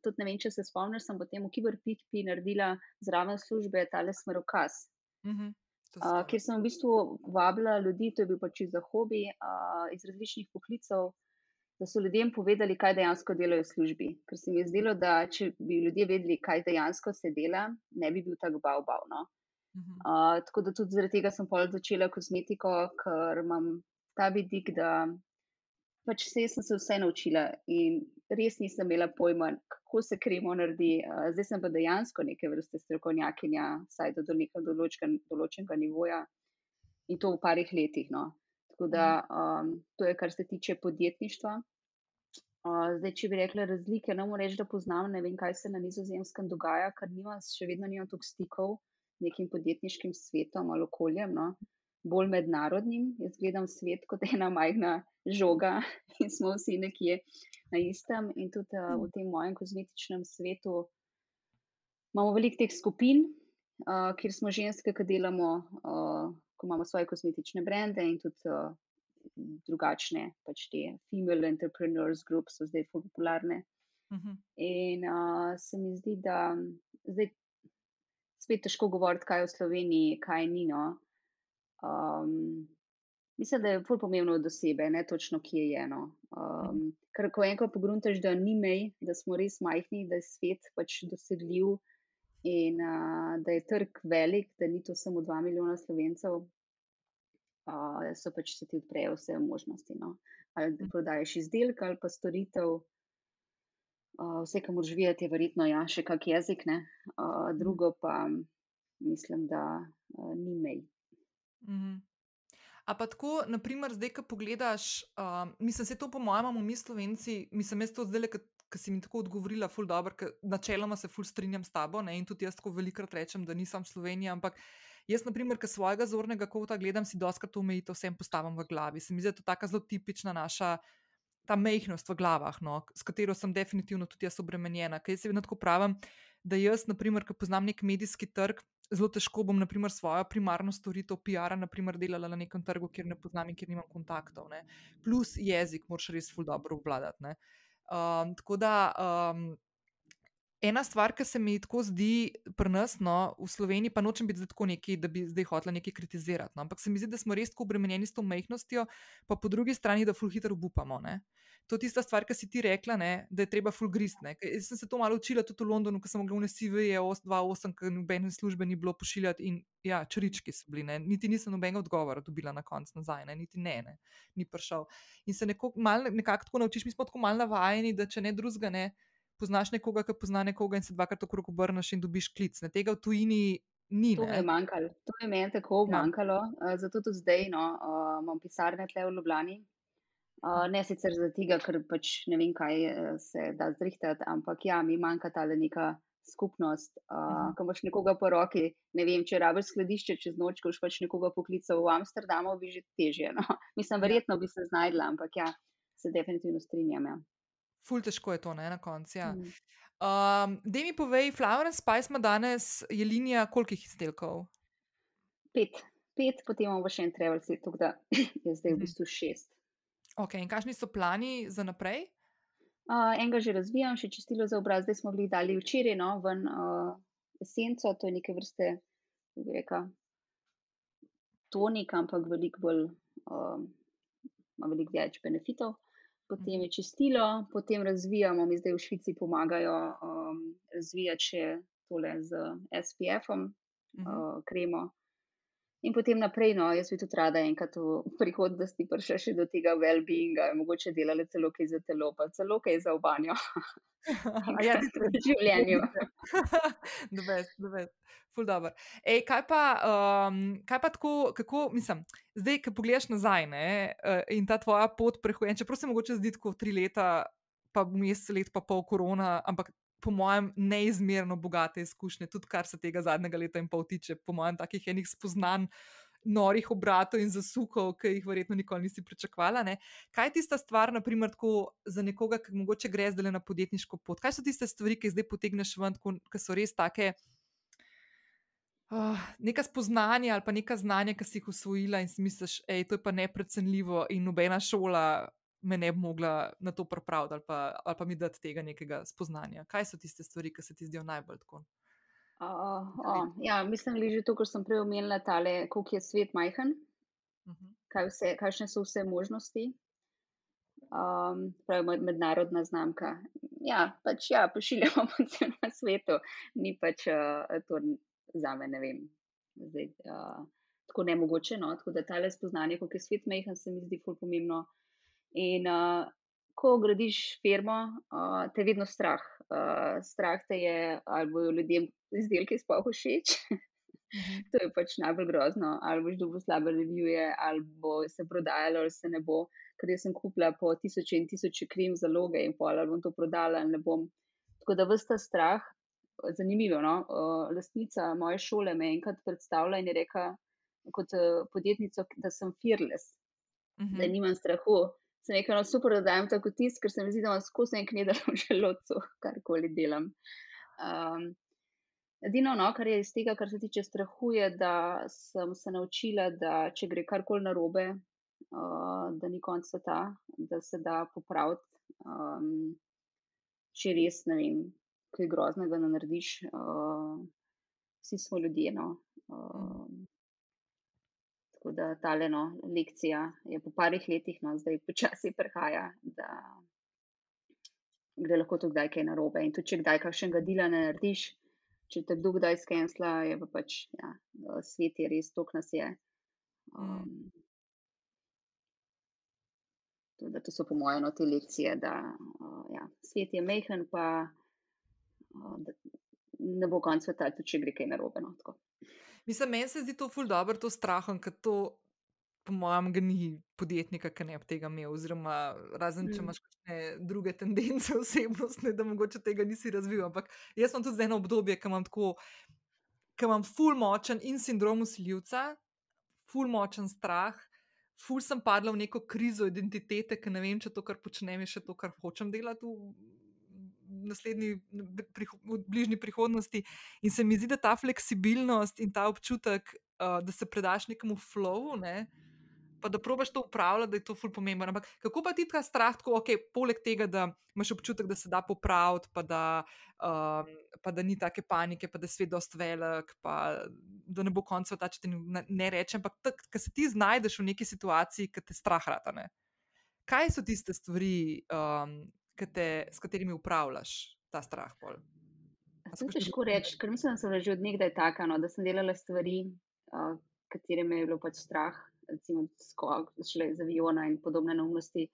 tudi ne vem, če se spomniš, sem potem v Kiberpikpi naredila zraven službe tale smerokaz. Uh -huh. Uh, ker sem v bistvu vabila ljudi, to je bil pač za hobi, uh, iz različnih poklicev, da so ljudem povedali, kaj dejansko delajo v službi. Ker se mi je zdelo, da če bi ljudje vedeli, kaj dejansko se dela, ne bi bil tako bav bav. No? Uh, tako da tudi zaradi tega sem pol začela kozmetiko, ker imam ta vidik, da pač vse sem se vse naučila in res nisem imela pojma, kako se kremo naredi. Uh, zdaj sem pa dejansko neke vrste strokovnjakinja, saj do nekega določenega nivoja in to v parih letih. No. Tako da um, to je, kar se tiče podjetništva. Uh, zdaj, če bi rekla razlike, ne morem reči, da poznam, ne vem, kaj se na nizozemskem dogaja, ker nima, še vedno nimam toliko stikov z nekim podjetniškim svetom ali okoljem, no? bolj mednarodnim. Jaz gledam svet kot ena majhna žoga in smo vsi nekje na istem. In tudi uh, v tem mojem kozmetičnem svetu imamo veliko teh skupin, uh, kjer smo ženske, ki delamo uh, ko imamo svoje kozmetične brende in tudi uh, drugačne, pač te female entrepreneurs group so zdaj popularne. Uh mhm. -huh. In uh, se mi zdi, da zdaj spet težko govoriti, kaj je v Sloveniji, kaj ni. No. Um, mislim, da je bolj pomembno od osebe, ne točno, kje je eno. Um, ker ko enkrat pogruntaš, da ni mej, da smo res majhni, da je svet pač dosegljiv in uh, da je trg velik, da ni to samo dva milijona slovencev, uh, so pač se ti odprejo vse možnosti. No. Ali da prodajes izdelek ali pa storitev. Uh, vse, kar moraš videti, je verjetno ja, še kak jezik, uh, drugo pa mislim, da uh, ni mej. Mm -hmm. A pa tako, naprimer, zdaj, ko pogledaš, um, mislim, se to po mojem, imamo mi slovenci, mislim, jaz to zdaj, ki si mi tako odgovorila, ful dobro, ker načeloma se ful strinjam s tabo ne, in tudi jaz tako velikrat rečem, da nisem Slovenija, ampak jaz, naprimer, ki svojega zornega kota gledam, si doskrat to omejitev vsem postavim v glavi. Se mi zdi, da je to taka zelo tipična naša. Ta mehkost v glavah, no, s katero sem definitivno tudi jaz obremenjena. Kaj se vedno tako pravim, da jaz, naprimer, ki poznam nek medijski trg, zelo težko bom, naprimer, svojo primarno storitev PR-a delala na nekem trgu, kjer ne poznam in kjer nimam kontaktov. Ne. Plus jezik, moraš res ful dobro obvladati. Um, tako da. Um, Ena stvar, ki se mi tako zdi pri nas, no, v Sloveniji, pa nočem biti tako neki, da bi zdaj hotela nekaj kritizirati, no, ampak se mi zdi, da smo res tako obremenjeni s to mehkostjo, pa po drugi strani, da ful hitro upamo. To je tista stvar, ki si ti rekla, ne, da je treba ful gristne. Jaz sem se to malo učila tudi v Londonu, ko sem mogla v NSV-je 2-8, ker nobene službe ni bilo pošiljati in ja, črički so bili, ne. niti nisem nobenega odgovora dobila na koncu nazaj, ne. niti ne, ne, ni prišel. In se nekako tako naučiš, mi smo tako malo navajeni, da če ne drugega ne poznaš nekoga, ki pozna nekoga in se dvakrat okrog obrneš in dobiš klic. Ne? Tega v tujini ni. To je manjkalo, to je meni tako ja. manjkalo. Uh, zato tudi zdaj no, uh, imam pisarne tle v Ljubljani. Uh, ne sicer zato, ker pač ne vem, kaj se da zrihtati, ampak ja, mi manjka ta neka skupnost. Uh, uh -huh. Ko imaš nekoga po roki, ne vem, če rabiš skladišče čez noč, ko boš pač nekoga poklical v Amsterdamu, bi že težje. No. Mislim, verjetno bi se znajdla, ampak ja, se definitivno strinjam. Ja. Ful težko je to, ne, na koncu. Ja. Mm. Um, da mi povej, Flower and Spice ima danes, je linija kolikih izdelkov? Pet, pet potem imamo še en travel set, tako da je zdaj v mhm. bistvu šest. Ok, in kakšni so plani za naprej? Uh, enega že razvijam, še čistilo za obraz, zdaj smo bili dali včeraj, no, ven uh, esenco, to je neke vrste, kako bi rekel, tonik, ampak veliko bolj, uh, ima veliko več benefitov potem je čistilo, potem razvijamo, mi zdaj v Švici pomagajo um, razvijati še tole z SPF-om, uh -huh. uh, kremo. In potem naprej, no, jaz bi tudi rada enkrat v prihodnosti prišla še do tega well-beinga, mogoče delala celo kaj za telo, pa celo kaj za obanjo. Ja, v življenju. Dve, dve. Ej, kaj, pa, um, kaj pa tako, kako mislim, zdaj, ki pogledaš nazaj ne, uh, in ta tvoja pot prehojen, čeprav se mogoče zdi kot tri leta, pa mesec let, pa pol korona, ampak po mojem, neizmerno bogate izkušnje, tudi kar se tega zadnjega leta in pol tiče, po mojem, takih enih spoznanj norih obratov in zasukov, ki jih verjetno nikoli nisi pričakovala. Ne? Kaj je tista stvar, naprimer, tako, za nekoga, ki mogoče gre zdaj na podjetniško pot? Kaj so tiste stvari, ki zdaj potegneš ven, ki so res take? Uh, neka spoznanja ali pa neka znanja, ki si jih usvojila in si misliš, da je to pa neprecenljivo, in nobena šola me ne bi mogla na to pripraviti ali pa, ali pa mi dati tega nekega spoznanja. Kaj so tiste stvari, ki se ti zdijo najbolj tako? Uh, uh, ja, mislim, da je že to, kar sem prej omenila, kako je svet majhen, uh mhm. -huh. kaj vse, kakšne so vse možnosti. Um, pravi mednarodna znamka. Ja, pač ja, pošiljamo po celem svetu, ni pač uh, to za me, ne vem, zdaj, uh, tako nemogoče. No? Tako da tale spoznanje, kako je svet majhen, se mi zdi fulj pomembno. In uh, ko gradiš firmo, uh, te je vedno strah. Uh, strah te je, ali bojo ljudem izdelki sploh všeč. Mhm. to je pač najbolj grozno. Ali boš dobil slabe revije, ali bo se prodajalo, ali se ne bo. Ker jaz sem kupila po tisoče in tisoče krim zaloge in pol, ali bom to prodala ali ne bom. Tako da vsta strah, zanimivo. No? Uh, lastnica moje šole me je enkrat predstavila in je rekla, kot uh, podjetnica, da sem fearless, uh -huh. da mhm. nimam strahu. Sem rekel, no, super, da dajem tako tisk, ker se mi zdi, da imam skozi en knedar v želodcu, karkoli delam. Um, Edino, no, kar je iz tega, kar se tiče strahu, je, da sem se naučila, da če gre karkoli narobe, uh, da ni konc sveta, da se da popraviti. Um, če res ne vem, kaj groznega ne narediš, uh, vsi smo ljudje. No. Uh, tako da ta eno lekcija je po parih letih, no, zdaj počasi prihaja, da gre lahko to kdaj kaj narobe. In tudi, če kdaj kakšnega dela ne narediš, če te kdo kdaj skensla, je pa pač ja, svet je res tok nas je. Um, da to so po mojem no, te lekcije, da uh, ja, svet je mehen, pa uh, ne bo konc sveta, tudi če gre kaj narobe. No, Mislim, meni se zdi to ful dobro, to strahom, ker to po mojem, ga ni podjetnika, ki ne bi tega imel, oziroma razen če mm. imaš kakšne druge tendence osebnostne, da mogoče tega nisi razvil. Ampak jaz sem tudi eno obdobje, ki imam tako, ki imam ful močen in sindrom usiljivca, ful močen strah. Ful sem padla v neko krizo identitete, ker ne vem, če to, kar počnem, je še to, kar hočem delati v, naslednji, v bližnji prihodnosti. In se mi zdi, da ta fleksibilnost in ta občutek, uh, da se predaš nekemu flowu, ne, pa da probaš to upravljati, da je to ful pomembno. Ampak kako pa ti ta strah, tako, okay, poleg tega, da imaš občutek, da se da popraviti, pa da, um, pa da ni take panike, pa da je svet dost velik, pa da ne bo konca ta, če ti ne, ne rečem. Ampak, ker se ti znajdeš v neki situaciji, ki te strah rata. Ne? Kaj so tiste stvari, um, te, s katerimi upravljaš ta strah? Pol? Je težko reči, ker mislim, da sem že od nekdaj taka, no, da sem delala stvari, uh, katere me je bilo pač strah, recimo, skok, šele z aviona in podobne neumnosti.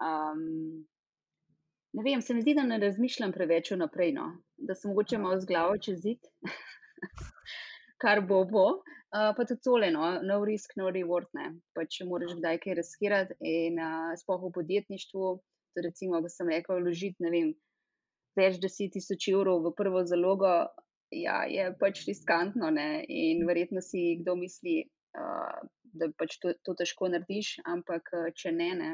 Um, ne vem, se mi zdi, da ne razmišljam preveč naprej, no? da sem mogoče malo z glavo čez zid, kar bo bo. Uh, pa tudi tole, no? no risk, no reward. Ne? Pa če moraš kdaj kaj riskirati, in uh, spoh v podjetništvu, recimo, ko sem rekel, vložiti, ne vem, več deset tisoč evrov v prvo zalogo, ja, je pač riskantno. Ne? In verjetno si kdo misli, uh, da pač to, to težko narediš, ampak če ne, ne,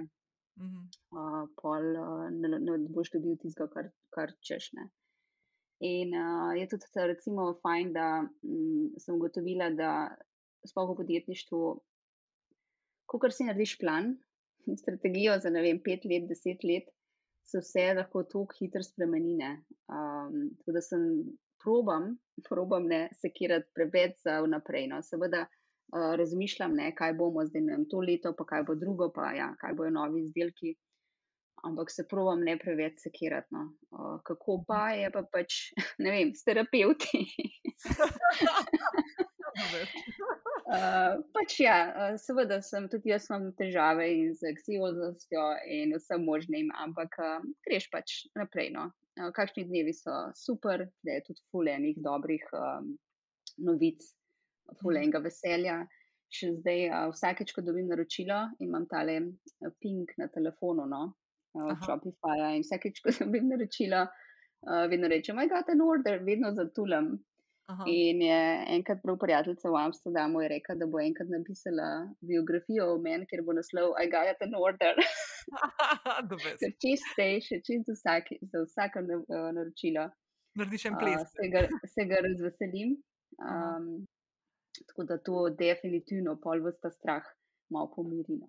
uh -huh. uh, pol uh, ne, ne boš dobil tistega, kar, kar češ. Ne. In uh, je tudi, recimo, fajn, da m, sem ugotovila, da sploh v podjetništvu, ko kar si narediš plan, strategijo za ne vem, pet let, deset let, se vse lahko tako hitro spremeni. Um, tako da sem probam, probam ne sekirati preveč za vnaprej. No. Seveda, uh, razmišljam, ne, kaj bomo zdaj vem, to leto, pa kaj bo drugo, pa ja, kaj bojo novi izdelki. Ampak se provam ne preveč sekirati. No. Uh, kako pa je, pa pač ne vem, s terapeuti. Uh, pač ja, seveda sem tudi jaz imam težave z anksiozostjo in vsem možnim, ampak uh, greš pač naprej. No. Uh, kakšni dnevi so super, da je tudi fulejnih dobrih um, novic, fulenga veselja. Še zdaj, uh, vsakeč, ko dobim naročilo, imam tale ping na telefonu, no, uh, Shopify. In vsakeč, ko dobim naročilo, uh, vedno rečem, I got an order, vedno zatulam. Aha. In je enkrat prav prijateljica v Amsterdamu rekla, da bo enkrat napisala biografijo o meni, ker bo naslov I got an order. Ker čiste, še čist za, vsak, za vsako naročilo. Narediš en ples. Uh, se, ga, se ga razveselim. Um, Tako da to definitivno pol vsta strah malo pomirino.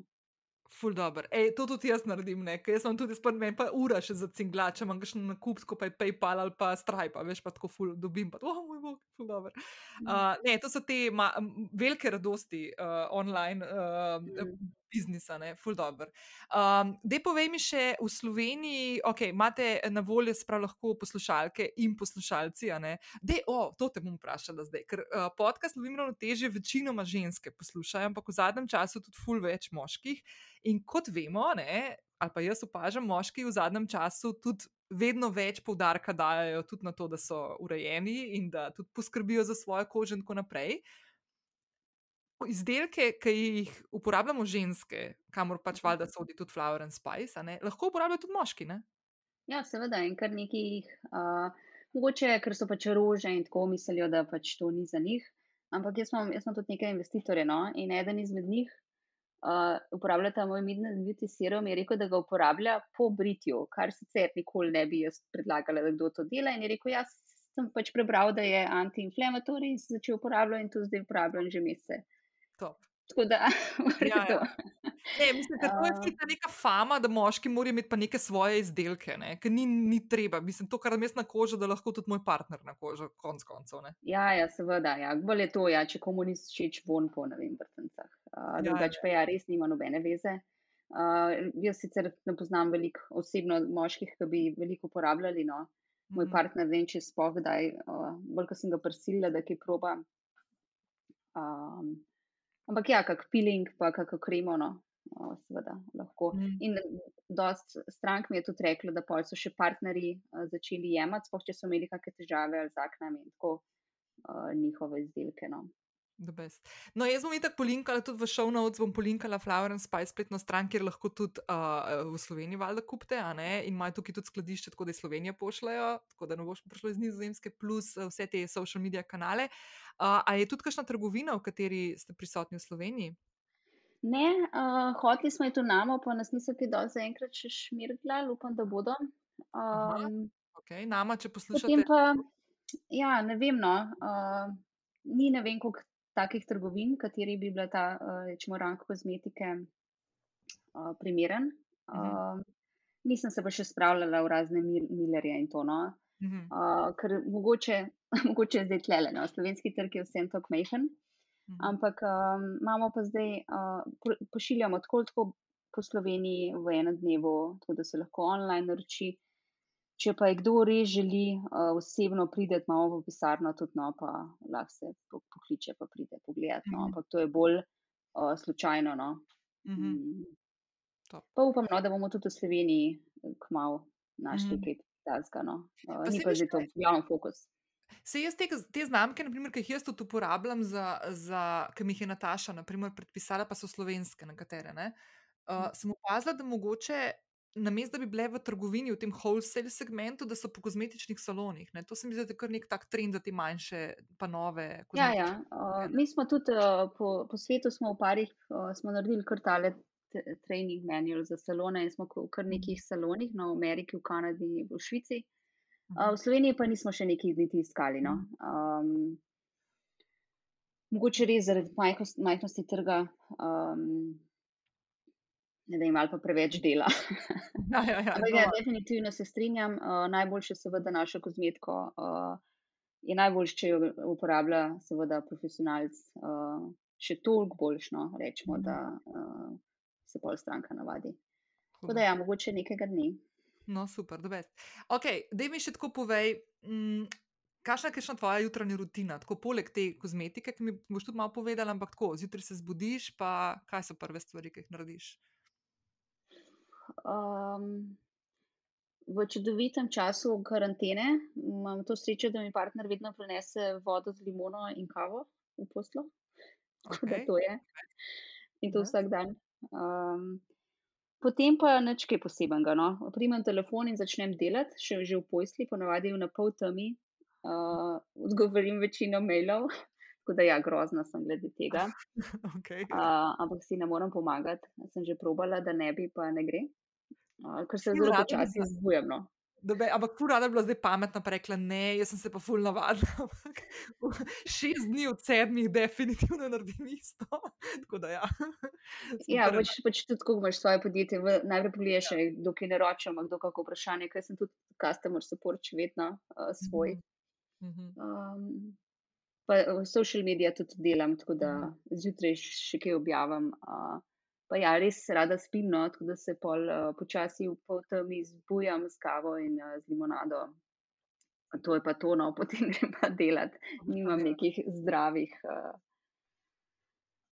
Ful dobro. Ej, to tudi jaz naredim, nekaj. Jaz sem tudi spet, meni pa ura še za cinglače, imam še na kup, skupaj PayPal ali pa Stripe, veš pa tako ful dobim, pa oh moj bog, ful dobro. Uh, ne, to so te ma, velike radosti uh, online. Uh, mm biznisa, ne, ful dobr. Um, Dej povej mi še v Sloveniji, ok, imate na voljo sprav lahko poslušalke in poslušalci, a ne. Dej, o, oh, to te bom vprašala zdaj, ker uh, podcast lovim ravnoteže večinoma ženske poslušajo, ampak v zadnjem času tudi ful več moških. In kot vemo, ne, ali pa jaz opažam, moški v zadnjem času tudi vedno več poudarka dajo tudi na to, da so urejeni in da tudi poskrbijo za svojo kožo in tako naprej izdelke, ki jih uporabljamo ženske, kamor pač mhm. valjda sodi tudi Flower and Spice, lahko uporabljajo tudi moški. Ne? Ja, seveda, in kar nekih, uh, mogoče, ker so pač rože in tako mislijo, da pač to ni za njih. Ampak jaz imam, jaz imam tudi nekaj investitorjev no? in eden izmed njih uh, uporablja ta moj midnight beauty serum in je rekel, da ga uporablja po britju, kar sicer nikoli ne bi jaz predlagala, da kdo to dela. In je rekel, jaz sem pač prebral, da je antiinflamatorij in se začel uporabljati in to zdaj uporabljam že mesece. Top. Tako da, Ja, ja. Ne, mislim, da to je ta neka fama, da moški morajo imeti pa neke svoje izdelke, ne, ker ni, ni treba. Mislim, to, kar imam jaz na kožo, da lahko tudi moj partner na kožo, konc koncev. Ne. Ja, ja, seveda, ja. bolj je to, ja, če komu ni všeč von po, ne vem, vrtnicah. Uh, Ja, drugače pa ja, res nima nobene veze. Uh, jaz sicer ne poznam veliko osebno moških, ki bi veliko uporabljali, no. Moj Mhm. partner, ne vem, če sploh kdaj, uh, bolj ko sem ga prisilila, da kaj proba. Um, ampak ja, kak peeling, pa kako kremo, no, uh, seveda lahko. Mhm. In dost strank mi je tudi reklo, da pol so še partnerji uh, začeli jemati, sploh če so imeli kakšne težave ali z aknami in tako uh, njihove izdelke. No. No, jaz bom itak polinkala tudi v show notes, bom polinkala Flower and Spice spletno stran, kjer lahko tudi uh, v Sloveniji valjda kupite, a ne, in imajo tukaj tudi skladišče, tako da iz Slovenije pošljajo, tako da ne boš prišlo iz Nizozemske, plus vse te social media kanale. Uh, a je tudi kakšna trgovina, v kateri ste prisotni v Sloveniji? Ne, uh, hoteli smo iti v Namo, pa nas niso kaj dosti zaenkrat še šmirgljali, upam, da bodo. Aha. Um, Okay, nama, če poslušate. pa, ja, ne vem, no, uh, ni ne vem, koliko takih trgovin, kateri bi bila ta, uh, rečemo, rang kozmetike uh, primeren. Mhm. Uh, nisem se pa še spravljala v razne mil- milerje in to, no. Mhm. Uh, ker mogoče, mogoče je zdaj tlele, no, slovenski trg je vsem tako majhen, Mhm. ampak um, imamo pa zdaj, uh, po- pošiljamo tako tako po Sloveniji v enem dnevu, tako da se lahko online naroči. Če pa je kdo res želi uh, osebno priti, imamo v pisarno tudi, no, pa lahko se po- pokliče, pa pride pogledat, no, Mhm. ampak to je bolj uh, slučajno, no. Mhm. Mm. Top. Pa upam, no, da bomo tudi v Sloveniji kmalo našli Mhm. kaj takega, no. Uh, Pa ni pa zdaj to kaj? glavni fokus. Se jaz te, te znamke, naprimer, ki jih jaz tudi uporabljam, za, za, ki mi jih je Nataša naprimer, predpisala, pa so slovenske nekatere. Ne, uh, sem opazila, da mogoče namesto da bi bile v trgovini, v tem wholesale segmentu, da so po kozmetičnih salonih. Ne. To se mi zdi, da je kar nek tak trend za te manjše, pa nove Ja, ja. Uh, mi smo tudi uh, po, po svetu smo v parih, uh, smo naredili kar tale training manual za salone in smo v kar Mhm. nekih salonih, no, v Ameriki, v Kanadi, v Švici. Uh, Mhm. v Sloveniji pa nismo še nekaj niti iskali. No. Mhm. Um, mogoče res zaradi majhnosti trga, um, ne vem, ali pa preveč dela. Ja, ja, ja, Ampak ja, ima. definitivno se strinjam. Uh, najboljše seveda našo kozmetiko uh, je najboljše, če jo uporablja seveda profesionalc. Uh, še toliko boljš, no, rečemo, Mhm. da uh, se pol stranka navadi. Tako da ja, mogoče nekega dne. No, super, da best. Ok, da mi še tako povej, mm, kakšna je kakšna tvoja jutranja rutina, tako poleg te kozmetike, ki mi boš tudi malo povedala, ampak tako, zjutraj se zbudiš, pa kaj so prve stvari, ki jih narediš? Um, v čudovitem času karantene imam to srečo, da mi partner vedno prinese vodo z limono in kavo v poslo. Tako da Ok, to je. In to Nice. vsak dan. Um, potem pa nič kaj posebenega. No. Primem telefon in začnem delati, še že v posli, ponavadi v na pol temi. Uh, odgovorim večino mailov, tako da ja, grozna sem glede tega. okay. Uh, ampak si ne morem pomagati. Sem že probala, da ne bi, pa ne gre. Uh, ker se zelo počasi bila, zbujam. No. da be, ampak ful rada bi bila zdaj pametna, pa rekla ne, jaz sem se pa ful navadila. Šest dni od sedmih definitivno naredim isto. Tako da ja, Ja, pač, pač tudi, ko imaš svoje podjetje, v, najprej pogledaš, Ja. kdo kaj naroča, ima kdo kako vprašanje, ker sem tudi customer support še vedno uh, svoj. Mhm. Mhm. Um, pa social medija tudi delam, tako da Mhm. zjutraj še kaj objavim. Uh, pa ja, res rada spim, no, tako da se pol uh, počasi v pol temi zbujam s kavo in uh, z limonado. To je pa to, no, potem grem pa delat. Nimam nekih zdravih uh,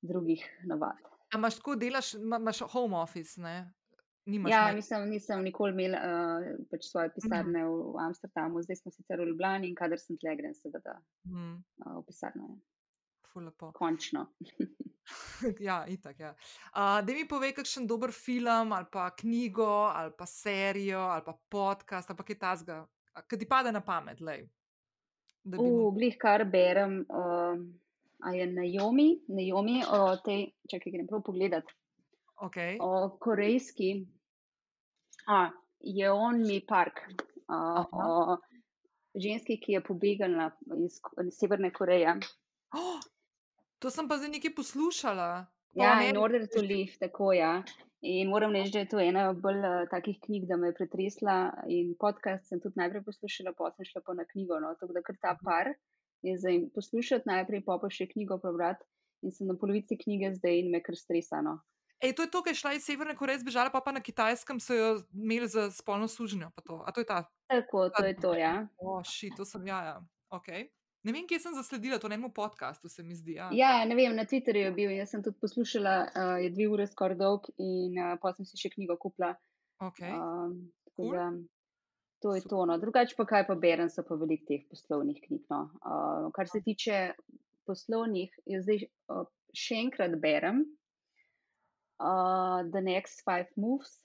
drugih navad. A imaš tako delaš, ima- imaš home office, ne? Nimaš Ja, ne? nisem, nisem nikoli imela uh, pač svoje Mhm. pisarne v, v Amsterdamu, zdaj smo sicer v Ljubljani in kadar sem tle, grem seveda Mhm. uh, v pisarno. ja. Ful lepo. Končno. Ja, itak, ja. Uh, da mi povej, kakšen dober film, ali pa knjigo, ali pa serijo, ali pa podcast, ali pa kaj tasga, ki ti pade na pamet, lej. Da bi V mu... glih kar berem, uh, a je Naomi, Naomi o tej, čakaj, grem prav pogledat, Okay. o korejski, a, je on mi park. Uh, o, ženski, ki je pobegala iz Severne Koreje. Oh, to sem pa zdaj nekaj poslušala. Ja, in Order to Live, tako ja. In moram reči, da je to ena bolj uh, takih knjig, da me je pretresla. In podcast sem tudi najprej poslušala, potem šla pa na knjigo. No. Tako da kar ta Mhm. par je zdaj poslušati najprej, pa pa še knjigo prebrati. In sem na polovici knjige zdaj in me kar stresano. Ej, to je to, ki je šla iz Severne Koreje, zbežala pa, pa na Kitajskem, so jo imeli za spolno služenje. pa to. A to je ta? Tako, to je to, ja. O, ši, to sem ja. ja. Okay. Ne vem, kje sem zasledila to na enem podkastu, se mi zdi. Ja. Ja, ne vem, na Twitterju je bil. Jaz sem tudi poslušala, uh, je dve ure skoraj dolg in uh, pa sem si še knjigo kupila. Okay. Um, tako Cool. da, to je Super. to. No. Drugače pa kaj pa berem, so pa veliko teh poslovnih knjig. No. Uh, kar se tiče poslovnih, jaz zdaj uh, še enkrat berem uh, The Next Five Moves.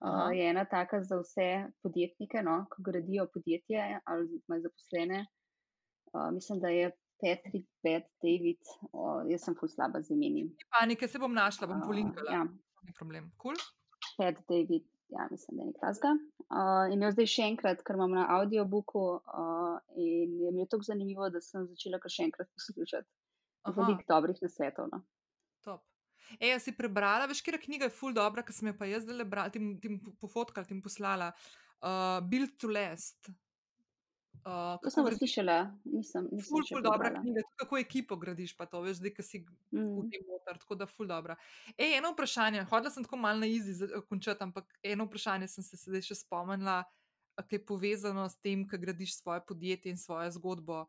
Uh, je ena taka za vse podjetnike, no, ko gradijo podjetje ali imajo zaposlene. Uh, mislim, da je Patrick Bed David, uh, jaz sem ful slaba z imeni. Ni Panike, se bom našla, bom Uh, polinkala. ja, Ni problem. Cool. Pat David, ja, mislim, da je nekaj takega. Uh, in jo zdaj še enkrat, ker imam na audiobooku uh, in je mi je tako zanimivo, da sem začela kar še enkrat poslušati. Veliko dobrih nasvetov. No. Top. Ej, a si prebrala, veš, kera knjiga je ful dobra, ki sem jo pa jaz zdaj brala, tim, tim pofotkala, tim poslala. Uh, Build to Last. Uh, To sem pa slišala, nisem, nisem Ful, ful dobra knjiga, tudi kako ekipo gradiš, pa to veš, zdaj, ki si v Mm. tem noter, tako da ful dobra. Ej, eno vprašanje, hodila sem tako malo na izi končati, ampak eno vprašanje sem se sedaj še spomnila, ki je povezano s tem, ko gradiš svoje podjetje in svojo zgodbo.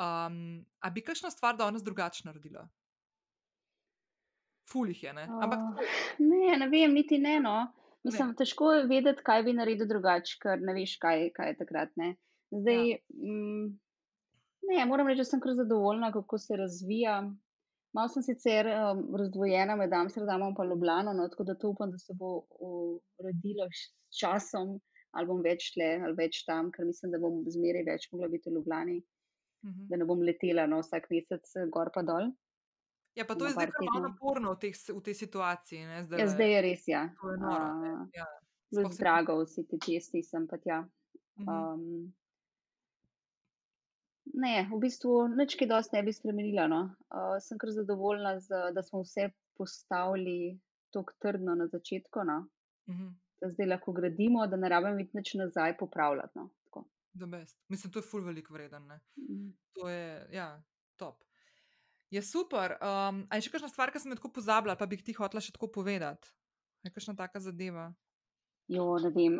Um, a bi kakšno stvar danes drugače naredila? Ful jih je, ne? Ampak Uh, ne, ne vem, niti ne. No. Mislim, težko je vedeti, kaj bi naredil drugače, ker ne veš, kaj, kaj je takrat. Ne. Zdaj, ja. mm, ne, moram reči, da sem kar zadovoljna, kako se razvija. Malo sem sicer um, razdvojena med Amsterdamom in Ljubljano, no, tako da to upam, da se bo uredilo s časom, ali bom več tle ali več tam, ker mislim, da bom zmeraj več mogla biti v Ljubljani, Mhm. da ne bom letela no, vsak mesec eh, gor pa dol. Ja, pa to je zdaj tednov. naporno v, teh, v tej situaciji. Ne, zdaj, Ja, zdaj je res, ja. To je noro. Uh, Ja. Se- drago, vsi ti testi sem pa tja. Mhm. Um, ne, v bistvu nič kaj dosti ne bi spremenila. No. Uh, sem kar zadovoljna, z, da smo vse postavili tako trdno na začetku, no. Mhm. da zdaj lahko gradimo, da ne rabimo iti nič nazaj popravljati. No. Tako. Mislim, to je ful veliko vreden. Ne? Mm. To je, ja, top. Je super. Um, a je še kakšna stvar, ki sem jo tako pozabila, pa bi ti hotela še tako povedati? Je kakšna taka zadeva? Jo, ne vem.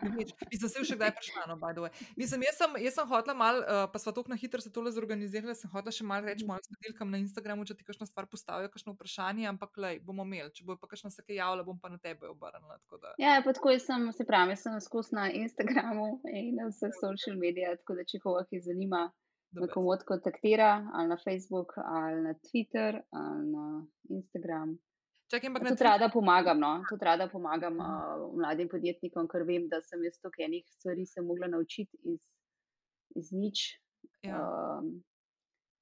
Mislim, se še kdaj prišla, no, by the way. Mislim, jaz sem, jaz sem hotela mal, uh, pa sva tako na hitro se tole zorganizirala, sem hotela še mal reči Mhm. mojim sledilkam na Instagramu, če ti kakšno stvar postavijo, kakšno vprašanje, ampak lej, bomo imeli. Če bo pa kakšna se kaj javila, bom pa na tebe obrnila. da- Ja, pa tako jaz sem, se pravi, jaz sem skozi na Instagramu in na vseh social medijih, tako da če koga ki zanima, me komod kontaktira ali na Facebook ali na Twitter ali na Instagram. Čakaj, ampak na Tudi Twitterju- rada pomagam, no? tudi rada pomagam uh, mladim podjetnikom, ker vem, da sem jaz toliko enih stvari se mogla naučiti iz, iz nič. Ja. Um,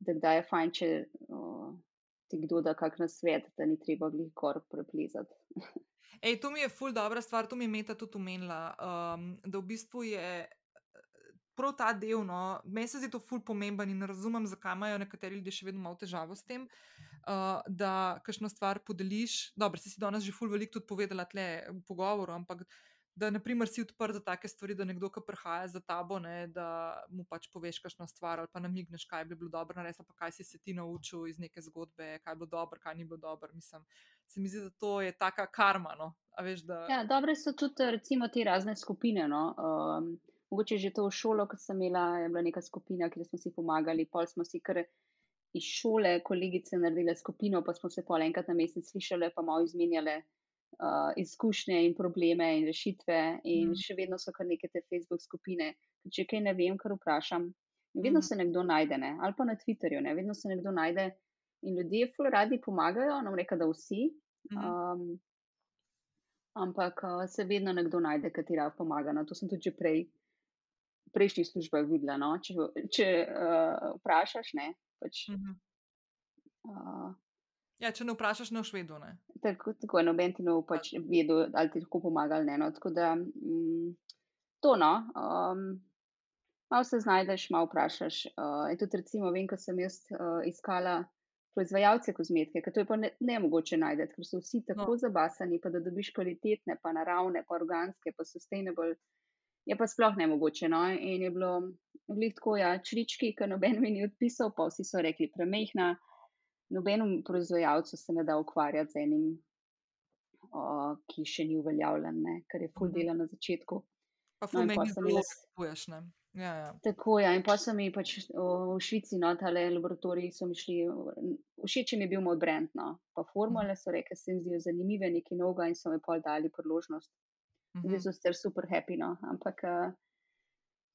da kdaj je fajn, če uh, ti kdo da kak na svet, da ni treba glih kor preplezati. Ej, to mi je ful dobra stvar, to mi je Meta tudi omenila, um, da v bistvu je prav ta del, no, meni se zdi to ful pomemben in razumem, zakaj imajo nekateri ljudje še vedno malo težavo s tem, uh, da kakšno stvar podeliš. Dobro, si si danes že ful veliko tudi povedala tle v pogovoru, ampak da naprimer si odprt za take stvari, da nekdo, ki prihaja za tabo, ne, da mu pač poveš kakšno stvar ali pa namigneš, kaj bi bilo dobro ali pa kaj si se ti naučil iz neke zgodbe, kaj je bilo dobro, kaj ni bilo dobro. Mislim, se mi zdi, da to je taka karma. No? Veš, da, Ja, dobre so tudi recimo te razne skupine. No? Um, mogoče že to šolo, ko sem imela, je bila neka skupina, kjer smo si pomagali, pol smo si kar iz šole kolegice naredile skupino, pa smo se pol enkrat na mesec slišale, pa malo izmenjale uh, izkušnje in probleme in rešitve. In Mhm. še vedno so kar neke te Facebook skupine. Če kaj ne vem, kar vprašam. In vedno Mhm. se nekdo najde, ne? ali pa na Twitterju, ne? vedno se nekdo najde. In ljudje ful radi pomagajo, nam reka, da vsi. Mhm. Um, ampak uh, se vedno nekdo najde, ki ti rad pomaga. No, to sem tudi že prej prejšnjih službah videla. No? Če, če uh, vprašaš, ne. Pač, Mhm. uh, Ja, če ne vprašaš, ne v švedu. Ne? tako, tako je noben ti ne bo pač vedel, ali ti lahko pomaga ali ne. No? Tako da mm, to no. Um, malo se znajdeš, malo vprašaš. Uh, in tudi, recimo, vem, ko sem jaz uh, iskala proizvajalce kozmetike, ker to je pa ne, ne mogoče najti, ker so vsi tako no. zabasani, pa da dobiš kvalitetne, pa naravne, pa organske, pa sustainable. Je pa sploh ne mogoče. No? In je bilo glih tako, ja, črički, ki noben mi ni odpisal, pa vsi so rekli premehna. Nobenemu proizvajalcu se ne da ukvarjati z enim, o, ki še ni uveljavljen, ne? ker je full mhm. dela na začetku. Pa no, ful no, meni zelo kupuješ, ne? Ja, ja. Tako. Ja. In pa so mi pač v Švici, no, tale laboratoriji so mi šli, všeč mi je bil moj brand, no. Pa formule so rekli, se jim zdijo zanimive, nekaj novega in so mi pol dali priložnost. Zdaj mhm. so sicer super happy, no, ampak uh,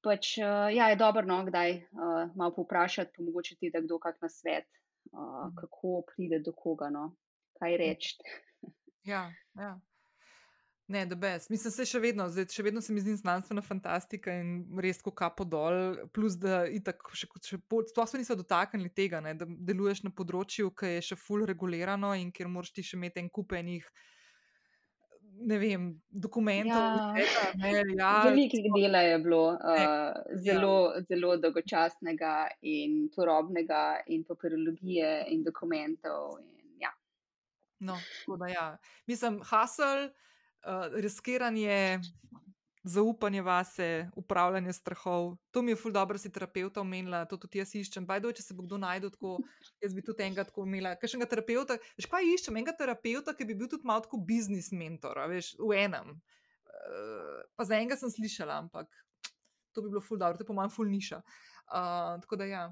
pač, uh, ja, je dobro, no, kdaj uh, malo poprašati, pa mogoče ti da kdo kak na svet, uh, kako pride do koga, no, kaj reči. Ja, ja. Ne, da bes. Mislim, se še vedno, zdaj, še vedno se mi zdi znanstvena fantastika in res ko kapo dol. Plus, da itak še, še sploh se niso dotaknili tega, ne, da deluješ na področju, ki je še full regulirano in kjer moraš ti še imeti en kupenih. Ne vem, dokumentov. Ja. Ja, Veliko dela je bilo, uh, zelo, ja. zelo dolgočasnega in turobnega, in papirologije, in dokumentov. In, ja. No, tako da ja. Mislim, hasel uh, riskiranje, zaupanje vase, upravljanje strahov. To mi je ful dobro, si terapeuta omenila, to tudi jaz iščem. Bajdo, če se bo kdo najdel tako, jaz bi tudi enega tako imela. Kaj še enega terapeuta? Veš, kaj iščem? Enega terapeuta, ki bi bil tudi malo kot biznis mentor, veš, v enem. Uh, pa za enega sem slišala, ampak to bi bilo ful dobro, to je po mojem ful niša. Uh, tako da ja.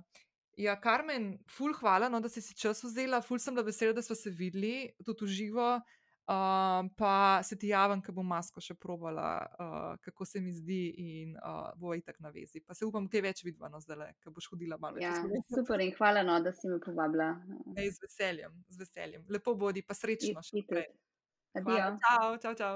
Ja, Karmen, ful, hvala, no, da si si čas vzela, ful sem bila vesela, da smo se videli tudi v živo. Uh, pa se ti javim, ko bom masko še provala, uh, kako se mi zdi, in uh, bo i tak na vezi. Pa se upam, kaj več vidva, no, zdaj le, ko boš hodila malo več. Ja, super in hvala, no, da si me povabila. Ej, z veseljem, z veseljem. Lepo bodi, pa srečno še naprej. Adijo. Čau, čau, čau.